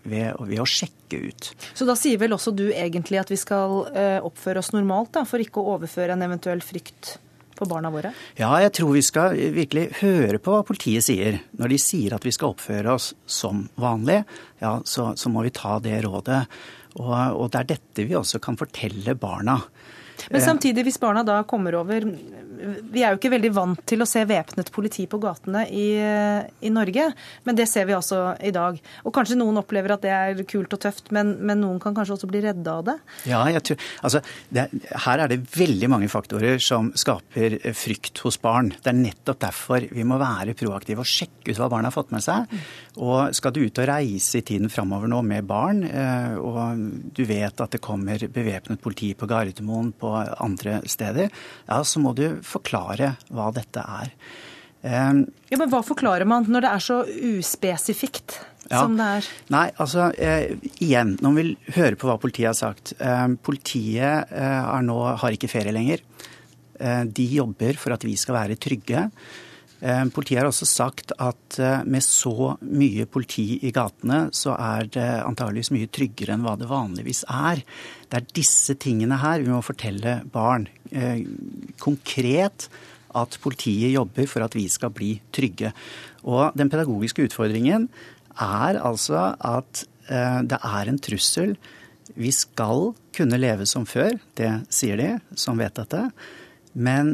[SPEAKER 12] Ved, ved, å sjekke ut.
[SPEAKER 1] Så da sier vel også du egentlig at vi skal eh, oppføre oss normalt, da, for ikke å overføre en eventuell frykt på barna våre?
[SPEAKER 12] Ja, jeg tror vi skal virkelig høre på hva politiet sier. Når de sier at vi skal oppføre oss som vanlig, ja, så, så må vi ta det rådet. Og, og det er dette vi også kan fortelle barna.
[SPEAKER 1] Men samtidig, hvis barna da kommer over Vi er jo ikke veldig vant til å se væpnet politi på gatene i, i, Norge, men det ser vi altså i dag. Og kanskje noen opplever at det er kult og tøft, men, men noen kan kanskje også bli redde av det?
[SPEAKER 12] Ja, tror, altså, det, her er det veldig mange faktorer som skaper frykt hos barn. Det er nettopp derfor vi må være proaktive og sjekke ut hva barna har fått med seg. Og skal du ut og reise i tiden framover nå med barn, eh, og du vet at det kommer bevæpnet politi på Gardermoen, på andre steder, ja, så må du forklare hva dette er.
[SPEAKER 1] Um, ja, Men hva forklarer man når det er så uspesifikt ja, som det er?
[SPEAKER 12] Nei, altså eh, igjen, nå vil vi høre på hva politiet har sagt. Eh, politiet eh, nå, har ikke ferie lenger. Eh, de jobber for at vi skal være trygge. Eh, politiet har også sagt at eh, med så mye politi i gatene, så er det antageligvis mye tryggere enn hva det vanligvis er. Det er disse tingene her vi må fortelle barn. Eh, konkret at politiet jobber for at vi skal bli trygge. Og den pedagogiske utfordringen er altså at det er en trussel. Vi skal kunne leve som før, det sier de som vet dette. Men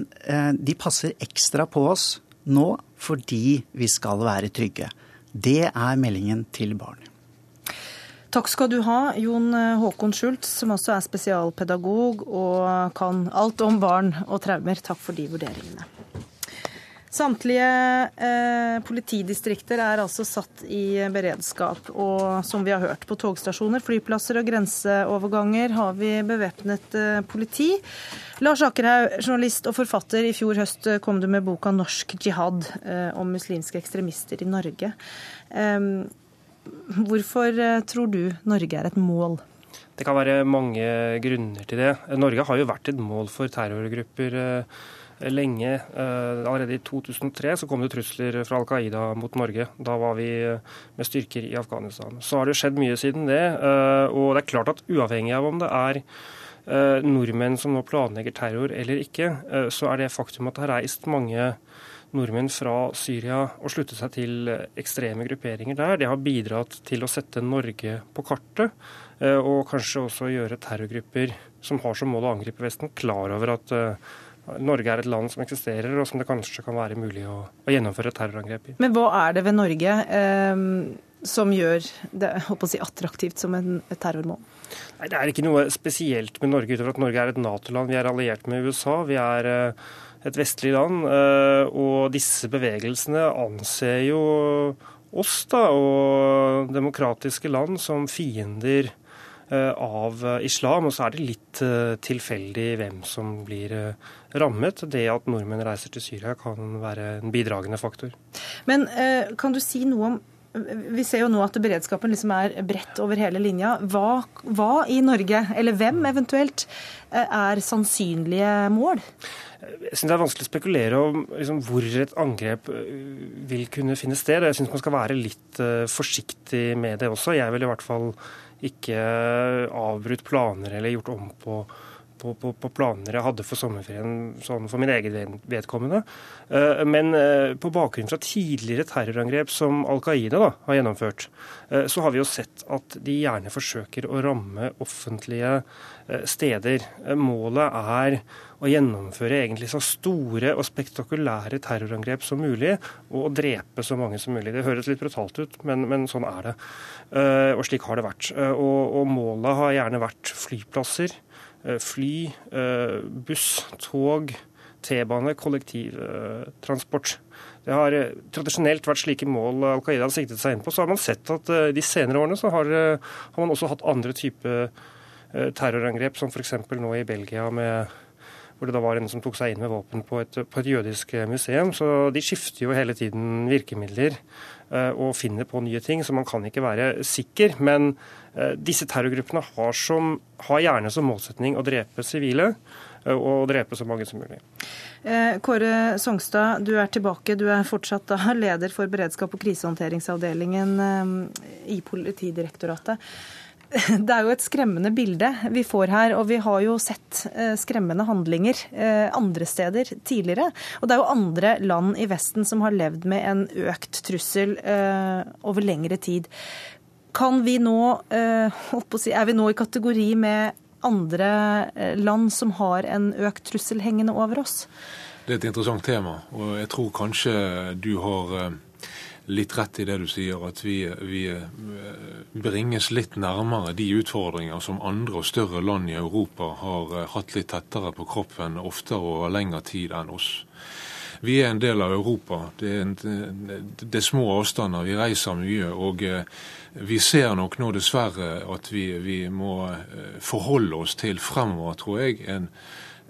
[SPEAKER 12] de passer ekstra på oss nå fordi vi skal være trygge. Det er meldingen til barn.
[SPEAKER 1] Takk skal du ha, Jon Håkon Schultz, som også er spesialpedagog og kan alt om barn og traumer. Takk for de vurderingene. Samtlige eh, politidistrikter er altså satt i beredskap. Og som vi har hørt, på togstasjoner, flyplasser og grenseoverganger har vi bevæpnet eh, politi. Lars Akerhaug, journalist og forfatter. I fjor høst kom du med boka 'Norsk jihad' eh, om muslimske ekstremister i Norge. Hvorfor eh, tror du Norge er et mål?
[SPEAKER 13] Det kan være mange grunner til det. Norge har jo vært et mål for terrorgrupper eh, lenge. Allerede i 2003 så kom det trusler fra Al Qaida mot Norge. Da var vi med styrker i Afghanistan. Så har det skjedd mye siden det. Og det er klart at uavhengig av om det er Eh, nordmenn som nå planlegger terror eller ikke, eh, så er det faktum at det har reist mange nordmenn fra Syria og sluttet seg til ekstreme grupperinger der, det har bidratt til å sette Norge på kartet. Eh, og kanskje også gjøre terrorgrupper som har som mål å angripe Vesten, klar over at Norge er et land som eksisterer, og som det kanskje kan være mulig å, å gjennomføre et terrorangrep i.
[SPEAKER 1] Men hva er det ved Norge eh, som gjør det si, attraktivt som en, et terrormål?
[SPEAKER 13] Nei, Det er ikke noe spesielt med Norge utover at Norge er et Nato-land. Vi er alliert med USA. Vi er eh, et vestlig land. Eh, og disse bevegelsene anser jo oss da, og demokratiske land som fiender eh, av islam. Og så er det litt tilfeldig hvem som blir rammet. Det at nordmenn reiser til Syria kan være en bidragende faktor.
[SPEAKER 1] Men kan du si noe om vi ser jo nå at beredskapen liksom er bredt over hele linja. Hva, hva, i Norge, eller hvem eventuelt, eh, er sannsynlige mål?
[SPEAKER 13] Jeg synes det er vanskelig å spekulere om liksom, hvor et angrep eh, vil kunne finne sted. Jeg syns man skal være litt forsiktig med det også. Jeg vil i hvert fall ikke avbrutt planer eller gjort om på på, på, på, planer jeg hadde for sommerferien sånn for min egen vedkommende. Eh, men eh, på bakgrunn fra tidligere terrorangrep som Al Qaida da, har gjennomført, eh, så har vi jo sett at de gjerne forsøker å ramme offentlige steder. Målet er å gjennomføre egentlig så store og spektakulære terrorangrep som mulig, og å drepe så mange som mulig. Det høres litt brutalt ut, men, men sånn er det. Og slik har det vært. Og, og målet har gjerne vært flyplasser fly, eh, buss, tog, T-bane, kollektivtransport. Det har eh, tradisjonelt vært slike mål Al Qaida har siktet seg inn på. Så har man sett at de senere årene så har, har man også hatt andre typer terrorangrep, som f.eks. nå i Belgia med hvor det da var en som tok seg inn med våpen på et, på et jødisk museum. Så de skifter jo hele tiden virkemidler og finner på nye ting, så man kan ikke være sikker. Men Eh, disse terrorgruppene har, som, har, gjerne som målsetning å drepe sivile eh, og drepe så mange som mulig.
[SPEAKER 1] Eh, Kåre Songstad, du er tilbake. Du er fortsatt leder for beredskap og krisehåndteringsavdelingen i Politidirektoratet. Det er jo et skremmende bilde vi får her, og vi har jo sett skremmende handlinger andre steder tidligere. Og det er jo andre land i Vesten som har levd med en økt trussel over lengre tid. Kan vi nå, si, er vi nå i kategori med andre eh, land som har en økt trussel hengende over oss?
[SPEAKER 5] Det er et interessant tema, og jeg tror kanskje du har eh, litt rett i det du sier, at vi, vi, bringes litt nærmere de utfordringer som andre og større land i Europa har hatt litt tettere på kroppen oftere og over lengre tid enn oss. Vi er en del av Europa. Det er, en, det er små avstander, vi reiser mye. og vi ser nok nå dessverre at vi, vi må eh, forholde oss til fremover, tror jeg, en,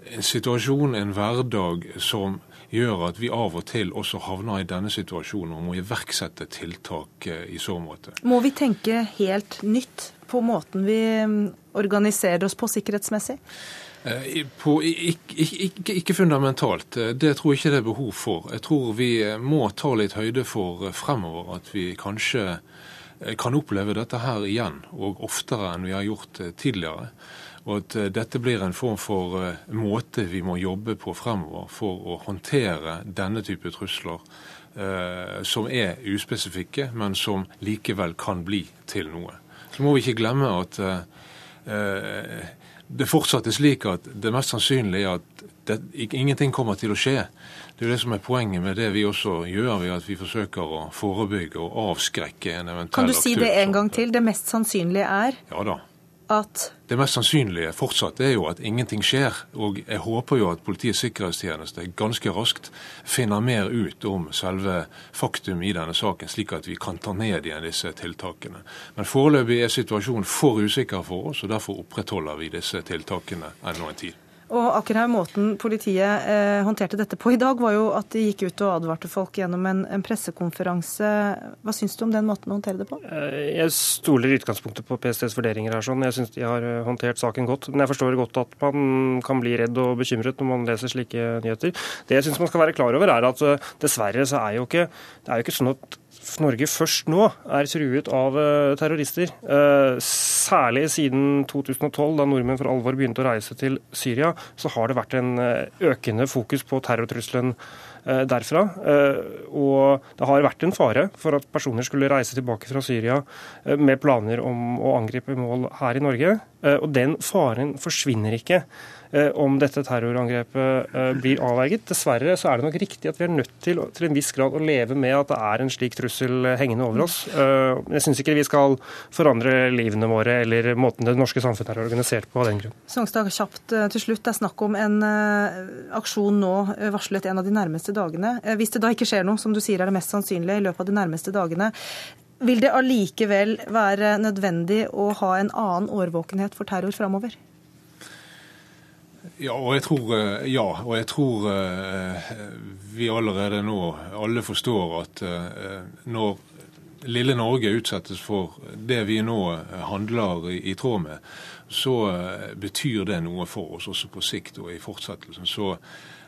[SPEAKER 5] en, situasjon, en hverdag, som gjør at vi av og til også havner i denne situasjonen og må iverksette tiltak eh, i så måte.
[SPEAKER 1] Må vi tenke helt nytt på måten vi mm, organiserer oss på sikkerhetsmessig?
[SPEAKER 5] Eh, på, ikke, ikke, ikke, fundamentalt. Det tror jeg ikke det er behov for. Jeg tror vi må ta litt høyde for fremover at vi kanskje Eh, kan oppleve dette her igjen, og oftere enn vi har gjort eh, tidligere. Og at eh, dette blir en form for måte vi må jobbe på fremover for å håndtere denne type trusler, som er uspesifikke, men som likevel kan bli til noe. Så må vi ikke glemme at det fortsatt er slik at det mest sannsynlige er at det, ingenting kommer til å skje. Det er jo det som er poenget med det vi også gjør, ved at vi forsøker å forebygge og avskrekke en eventuell
[SPEAKER 1] Kan du si det en gang til? Det mest sannsynlige er
[SPEAKER 5] ja da.
[SPEAKER 1] At
[SPEAKER 5] Det mest sannsynlige fortsatt er jo at ingenting skjer. Og jeg håper jo at Politiets sikkerhetstjeneste ganske raskt finner mer ut om selve faktum i denne saken, slik at vi kan ta ned igjen disse tiltakene. Men foreløpig er situasjonen for usikker for oss, og derfor opprettholder vi disse tiltakene ennå en tid.
[SPEAKER 1] Og akkurat måten politiet eh, håndterte dette på i dag, var jo at de gikk ut og advarte folk gjennom en, en pressekonferanse. Hva syns du om den måten å håndtere det på?
[SPEAKER 13] Eh, jeg stoler i utgangspunktet på PSTs vurderinger her. sånn. Jeg syns de har eh, håndtert saken godt. Men jeg forstår godt at man kan bli redd og bekymret når man leser slike nyheter. Det jeg syns man skal være klar over, er at eh, dessverre så er jo ikke, det er jo ikke sånn at Norge først nå er truet av terrorister. Eh, særlig siden 2012, da nordmenn for alvor begynte å reise til Syria, så har det vært en eh, økende fokus på terrortrusselen derfra. Og det har vært en fare for at personer skulle reise tilbake fra Syria med planer om å angripe mål her i Norge. Og den faren forsvinner ikke Eh, om dette terrorangrepet eh, blir avverget. Dessverre så er det nok riktig at vi er nødt til til en viss grad å leve med at det er en slik trussel hengende over oss. Eh, jeg syns ikke vi skal forandre livene våre eller måten det norske samfunnet er organisert på av den grunn.
[SPEAKER 1] Songstad, kjapt til slutt. Det er snakk om en aksjon nå varslet en av de nærmeste dagene. Hvis det da ikke skjer noe, som du sier er det mest sannsynlige, i løpet av de nærmeste dagene, vil det allikevel være nødvendig å ha en annen årvåkenhet for terror framover?
[SPEAKER 5] Ja, og jeg tror, eh, ja, og jeg tror uh, vi allerede nå alle forstår at uh, når lille Norge utsettes for det vi nå handler i, i tråd med, så betyr det noe for oss også på sikt og i fortsettelsen. Så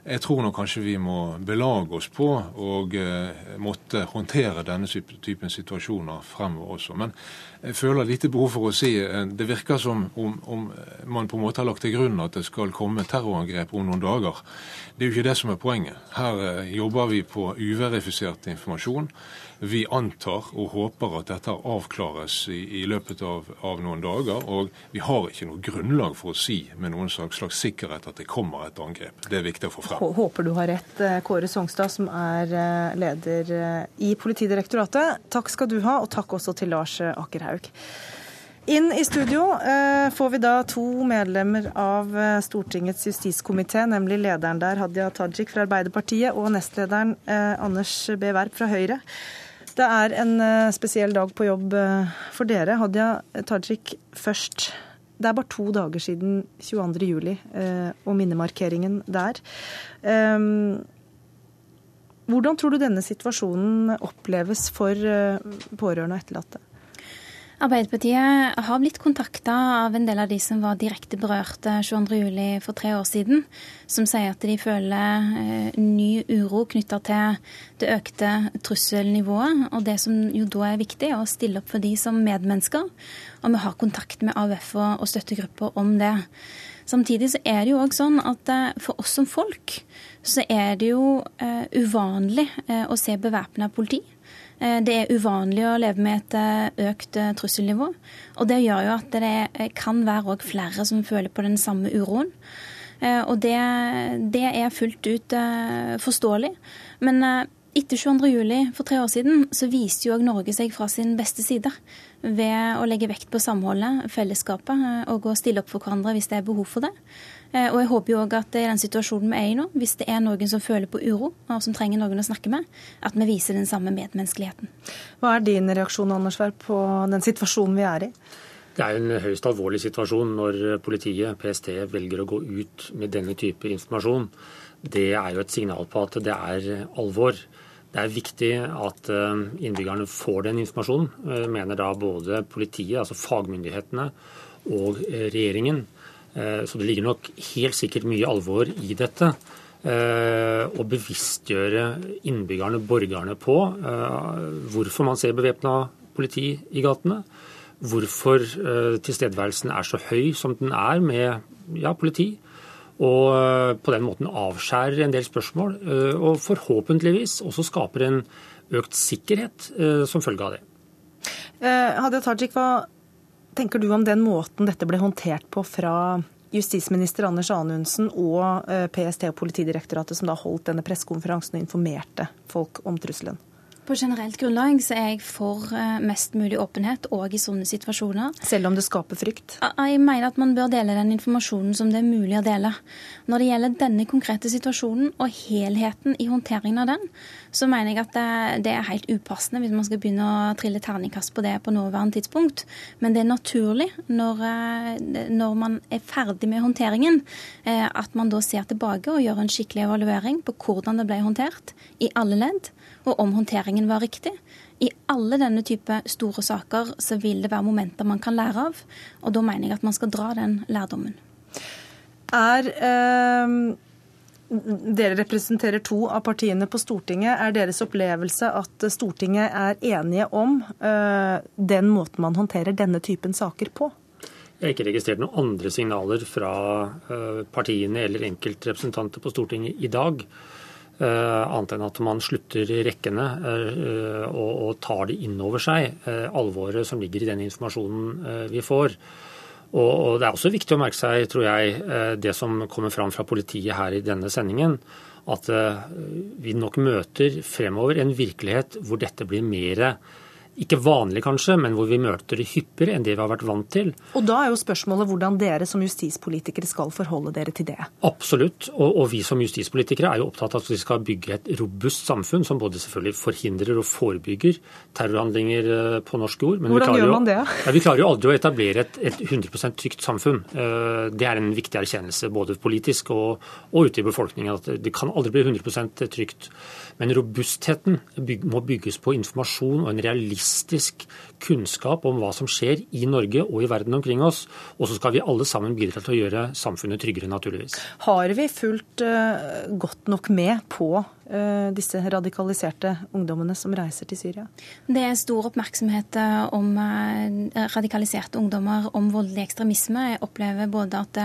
[SPEAKER 5] Jeg tror nok kanskje vi må belage oss på å måtte håndtere denne typen situasjoner fremover også. Men jeg føler lite behov for å si Det virker som om, om man på en måte har lagt til grunn at det skal komme terrorangrep om noen dager. Det er jo ikke det som er poenget. Her jobber vi på uverifisert informasjon. Vi antar og håper at dette avklares i, i løpet av, av, noen dager. Og vi har ikke noe grunnlag for å si med noen slags, slags sikkerhet at det kommer et angrep. Det er viktig å få frem.
[SPEAKER 1] Håper du har rett, eh, Kåre Songstad, som er eh, leder eh, i Politidirektoratet. Takk skal du ha, og takk også til Lars Akerhaug. Inn i studio får vi da to medlemmer av Stortingets justiskomité, nemlig lederen der, Hadia Tajik fra Arbeiderpartiet, og nestlederen Anders B. Werp fra Høyre. Det er en eh, spesiell dag på jobb eh, for dere. Hadia Tajik først. Det er bare to dager siden 22.07. juli og minnemarkeringen der. Hvordan tror du denne situasjonen oppleves for pårørende og etterlatte?
[SPEAKER 14] Arbeiderpartiet har blitt kontakta av en del av de som var direkte berørte 22.07. for tre år siden, som sier at de føler eh, ny uro knytta til det økte trusselnivået. Og det som jo da er viktig, er å stille opp for de som medmennesker. Og vi har kontakt med AUF og støttegrupper om det. Samtidig så er det jo òg sånn at eh, for oss som folk så er det jo uvanlig å se bevæpna politi. Eh, det er uvanlig å leve med et eh, økt eh, trusselnivå. Og det gjør jo at det kan være flere som føler på den samme uroen. Og det, det er fullt ut forståelig. Men etter 22.07. for tre år siden så viste jo òg Norge seg fra sin beste side ved å legge vekt på samholdet, fellesskapet og å stille opp for hverandre hvis det er behov for det. Eh, og jeg håper jo òg at i den situasjonen vi er i nå, hvis det er noen som føler på uro, og som trenger noen å snakke med, at vi viser den samme medmenneskeligheten.
[SPEAKER 1] Hva er din reaksjon Anders Werp, på den situasjonen vi er i?
[SPEAKER 15] Det er en høyst alvorlig situasjon når politiet, PST, velger å gå ut med denne type informasjon. Det er jo et signal på at det er alvor. Det er viktig at eh, innbyggerne får den informasjonen, eh, mener da både politiet, altså fagmyndighetene, og regjeringen. Eh, så det ligger nok helt sikkert mye alvor i dette. Eh, å bevisstgjøre innbyggerne, borgerne, på eh, hvorfor man ser bevæpna politi i gatene. Hvorfor tilstedeværelsen er så høy som den er med ja, politi. Og på den måten avskjærer en del spørsmål, og forhåpentligvis også skaper en økt sikkerhet som følge av det.
[SPEAKER 1] Hadia Tajik, hva tenker du om den måten dette ble håndtert på fra justisminister Anders Anundsen og eh, PST og Politidirektoratet, som da holdt denne pressekonferansen og informerte folk om trusselen?
[SPEAKER 14] På generelt grunnlag så er jeg for eh, mest mulig åpenhet òg i sånne situasjoner.
[SPEAKER 1] Selv om det skaper frykt?
[SPEAKER 14] Jeg mener at man bør dele den informasjonen som det er mulig å dele. Når det gjelder denne konkrete situasjonen og helheten i håndteringen av den, så mener jeg at det, er helt upassende hvis man skal begynne å trille terningkast på det på nåværende tidspunkt. Men det er naturlig når, eh, når man er ferdig med håndteringen, eh, at man da ser tilbake og gjør en skikkelig evaluering på hvordan det ble håndtert i alle ledd og om håndteringen var riktig. I alle denne type store saker så vil det være momenter man kan lære av, og da mener jeg at man skal dra den lærdommen.
[SPEAKER 1] Er eh, Dere representerer to av partiene på Stortinget. Er deres opplevelse at Stortinget er enige om eh, den måten man håndterer denne typen saker på?
[SPEAKER 15] Jeg har ikke registrert noen andre signaler fra eh, partiene eller enkeltrepresentanter på Stortinget i dag. Eh, annet enn at man slutter rekkene og, og, tar det inn over seg, eh, alvoret som ligger i den informasjonen vi får. Og Det er også viktig å merke seg, tror jeg, det som kommer fram fra politiet her i denne sendingen. At vi nok møter fremover en virkelighet hvor dette blir mer ikke vanlig kanskje, men hvor vi møter det hyppigere enn det vi har vært vant til.
[SPEAKER 1] Og Da er jo spørsmålet hvordan dere som justispolitikere skal forholde dere til det?
[SPEAKER 15] Absolutt, og, og vi som justispolitikere er jo opptatt av at vi skal bygge et robust samfunn som både selvfølgelig forhindrer og forebygger terrorhandlinger eh, på norsk jord.
[SPEAKER 1] Men hvordan gjør man det? [LAUGHS]
[SPEAKER 15] Ja, vi klarer jo aldri å etablere et, et 100 trygt samfunn. Eh, det er en viktig erkjennelse både politisk og, og ute i befolkningen. at Det kan aldri bli 100% trygt. Men robustheten må bygges på informasjon og en realisme realistisk kunnskap om hva som skjer i Norge og i verden omkring oss. Og så skal vi alle sammen bidra til å gjøre samfunnet tryggere, naturligvis.
[SPEAKER 1] Har vi fulgt uh, godt nok med på disse radikaliserte ungdommene som reiser til Syria?
[SPEAKER 14] Det er stor oppmerksomhet eh, om uh, radikaliserte ungdommer, om voldelig ekstremisme. Jeg opplever både at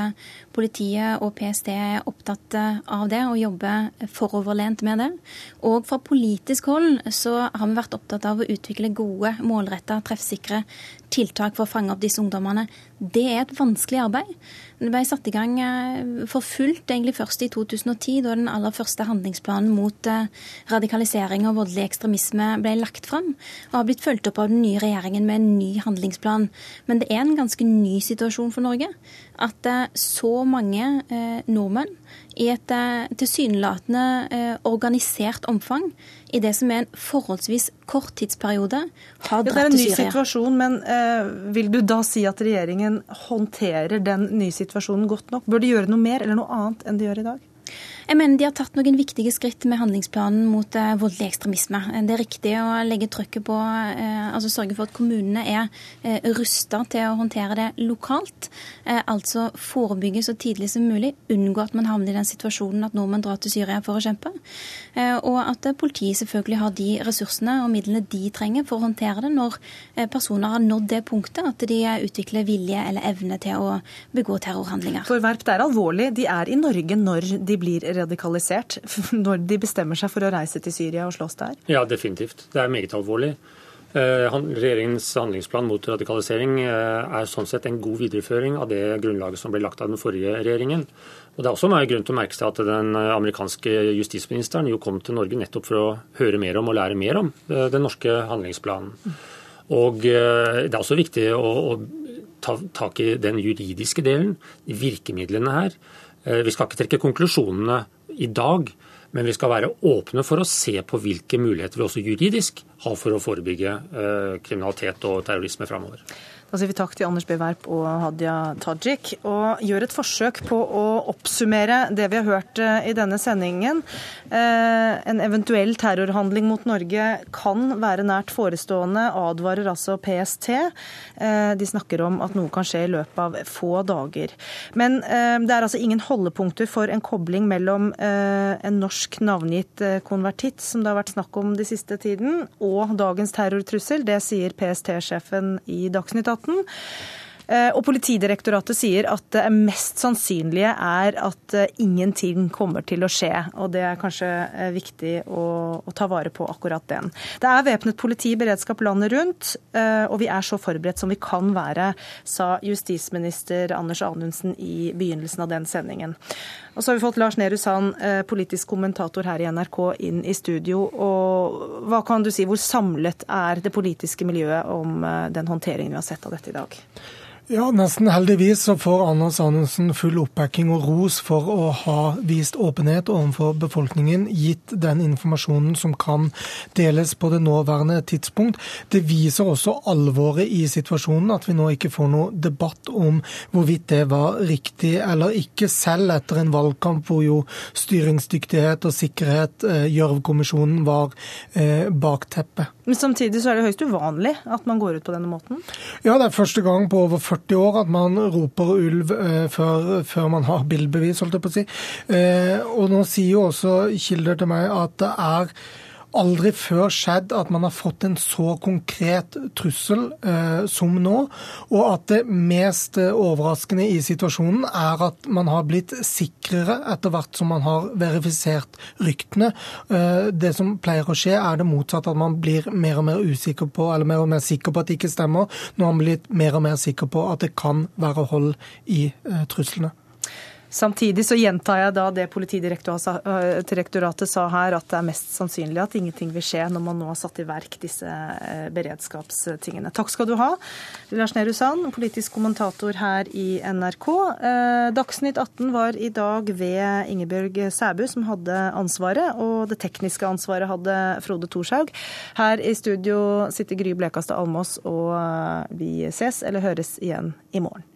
[SPEAKER 14] politiet og PST er opptatt av det og jobber foroverlent med det. Og fra politisk hold så har vi vært opptatt av å utvikle gode, målretta treffsikre tiltak for å fange opp disse ungdommene. Det er et vanskelig arbeid. Det ble satt i gang eh, for fullt egentlig først i 2010, da den aller første handlingsplanen mot eh, radikalisering og voldelig ekstremisme ble lagt fram, og har blitt fulgt opp av den nye regjeringen med en ny handlingsplan. Men det er en ganske ny situasjon for Norge. At eh, så mange nordmenn i et tilsynelatende organisert omfang i det som er en forholdsvis kort tidsperiode, har dratt til Syria.
[SPEAKER 1] Det er en ny situasjon, men eh, vil du da si at regjeringen håndterer den nye situasjonen godt nok? Bør de gjøre noe mer eller noe annet enn de gjør i dag?
[SPEAKER 14] Jeg mener De har tatt noen viktige skritt med handlingsplanen mot uh, voldelig ekstremisme. Det er riktig å legge trykket på uh, altså sørge for at kommunene er eh, rusta til å håndtere det lokalt. Altså forebygge så tidlig som mulig. Unngå at man havner i den situasjonen at nordmenn drar til Syria for å kjempe. og at politiet selvfølgelig har de ressursene og midlene de trenger for å håndtere det når personer har nådd det punktet at de utvikler vilje eller evne til å begå terrorhandlinger.
[SPEAKER 1] For Verp, det er alvorlig. De er i Norge når de blir radikalisert [LAUGHS] når de bestemmer seg for å reise til Syria og slåss der?
[SPEAKER 15] Ja, definitivt. Det er meget alvorlig. Eh, regjeringens handlingsplan mot radikalisering eh, er sånn sett en god videreføring av det grunnlaget som ble lagt av den forrige regjeringen. Og Det er også grunn til å merke seg at den amerikanske justisministeren jo kom til Norge nettopp for å høre mer om og lære mer om eh, den norske handlingsplanen. Og Det er også viktig å, å ta tak i den juridiske delen, virkemidlene her. Vi skal ikke trekke konklusjonene i dag. Men vi skal være åpne for å se på hvilke muligheter vi også juridisk har for å forebygge eh, kriminalitet og terrorisme framover.
[SPEAKER 1] Da sier vi takk til Anders B. Werp og Hadia Tajik, og gjør et forsøk på å oppsummere det vi har hørt eh, i denne sendingen. Eh, en eventuell terrorhandling mot Norge kan være nært forestående, advarer altså PST. Eh, de snakker om at noe kan skje i løpet av få dager. Men det er altså ingen holdepunkter for en kobling mellom en norsk navngitt konvertitt, som det har vært snakk om de siste tiden, og dagens terrortrussel. Det sier PST-sjefen i Dagsnytt 18. Eh, og Politidirektoratet sier at det mest sannsynlige er at eh, ingenting kommer til å skje. Og det er kanskje eh, viktig å, å ta vare på akkurat den. Det er væpnet politi i beredskap landet rundt, og vi er så forberedt som vi kan være, sa justisminister Anders Anundsen i begynnelsen av den sendingen. Og så har vi fått Lars Nehru Sand, politisk kommentator her i NRK, inn i studio. Og hva kan du si, hvor samlet er det politiske miljøet om den håndteringen vi har sett av dette i dag?
[SPEAKER 16] Ja, nesten heldigvis så får Anders Anundsen full oppbacking og ros for å ha vist åpenhet overfor befolkningen, gitt den informasjonen som kan deles på det nåværende tidspunkt. Det viser også alvoret i situasjonen, at vi nå ikke får noe debatt om hvorvidt det var riktig eller ikke, selv etter en valgkamp hvor jo styringsdyktighet og sikkerhet, eh, Gjørv-kommisjonen, var eh, bakteppet.
[SPEAKER 1] Men samtidig så er det høyst uvanlig at man går ut på denne måten?
[SPEAKER 16] Ja, det er første gang på over 40 år at man roper ulv eh, før, før, man har bildebevis, holdt jeg på å si. Eh, og nå sier jo også kilder til meg at det er aldri før skjedd at man har fått en så konkret trussel eh, som nå. Og at det mest eh, overraskende i situasjonen er at man har blitt sikrere etter hvert som man har verifisert ryktene. Eh, det som pleier å skje, er det motsatte, at man blir mer og mer usikker på, eller mer og mer sikker på at det ikke stemmer. Nå har man blitt mer og mer sikker på at det kan være hold i eh, truslene.
[SPEAKER 1] Samtidig så gjentar jeg da det Politidirektoratet sa her, at det er mest sannsynlig at ingenting vil skje når man nå har satt i verk disse beredskapstingene. Takk skal du ha, Lars Nehru Sand, politisk kommentator her i NRK. Dagsnytt 18 var i dag ved Ingebjørg Sæbu, som hadde ansvaret, og det tekniske ansvaret hadde Frode Thorshaug. Her i studio sitter Gry Blekastad Almås, og vi ses eller høres igjen i morgen.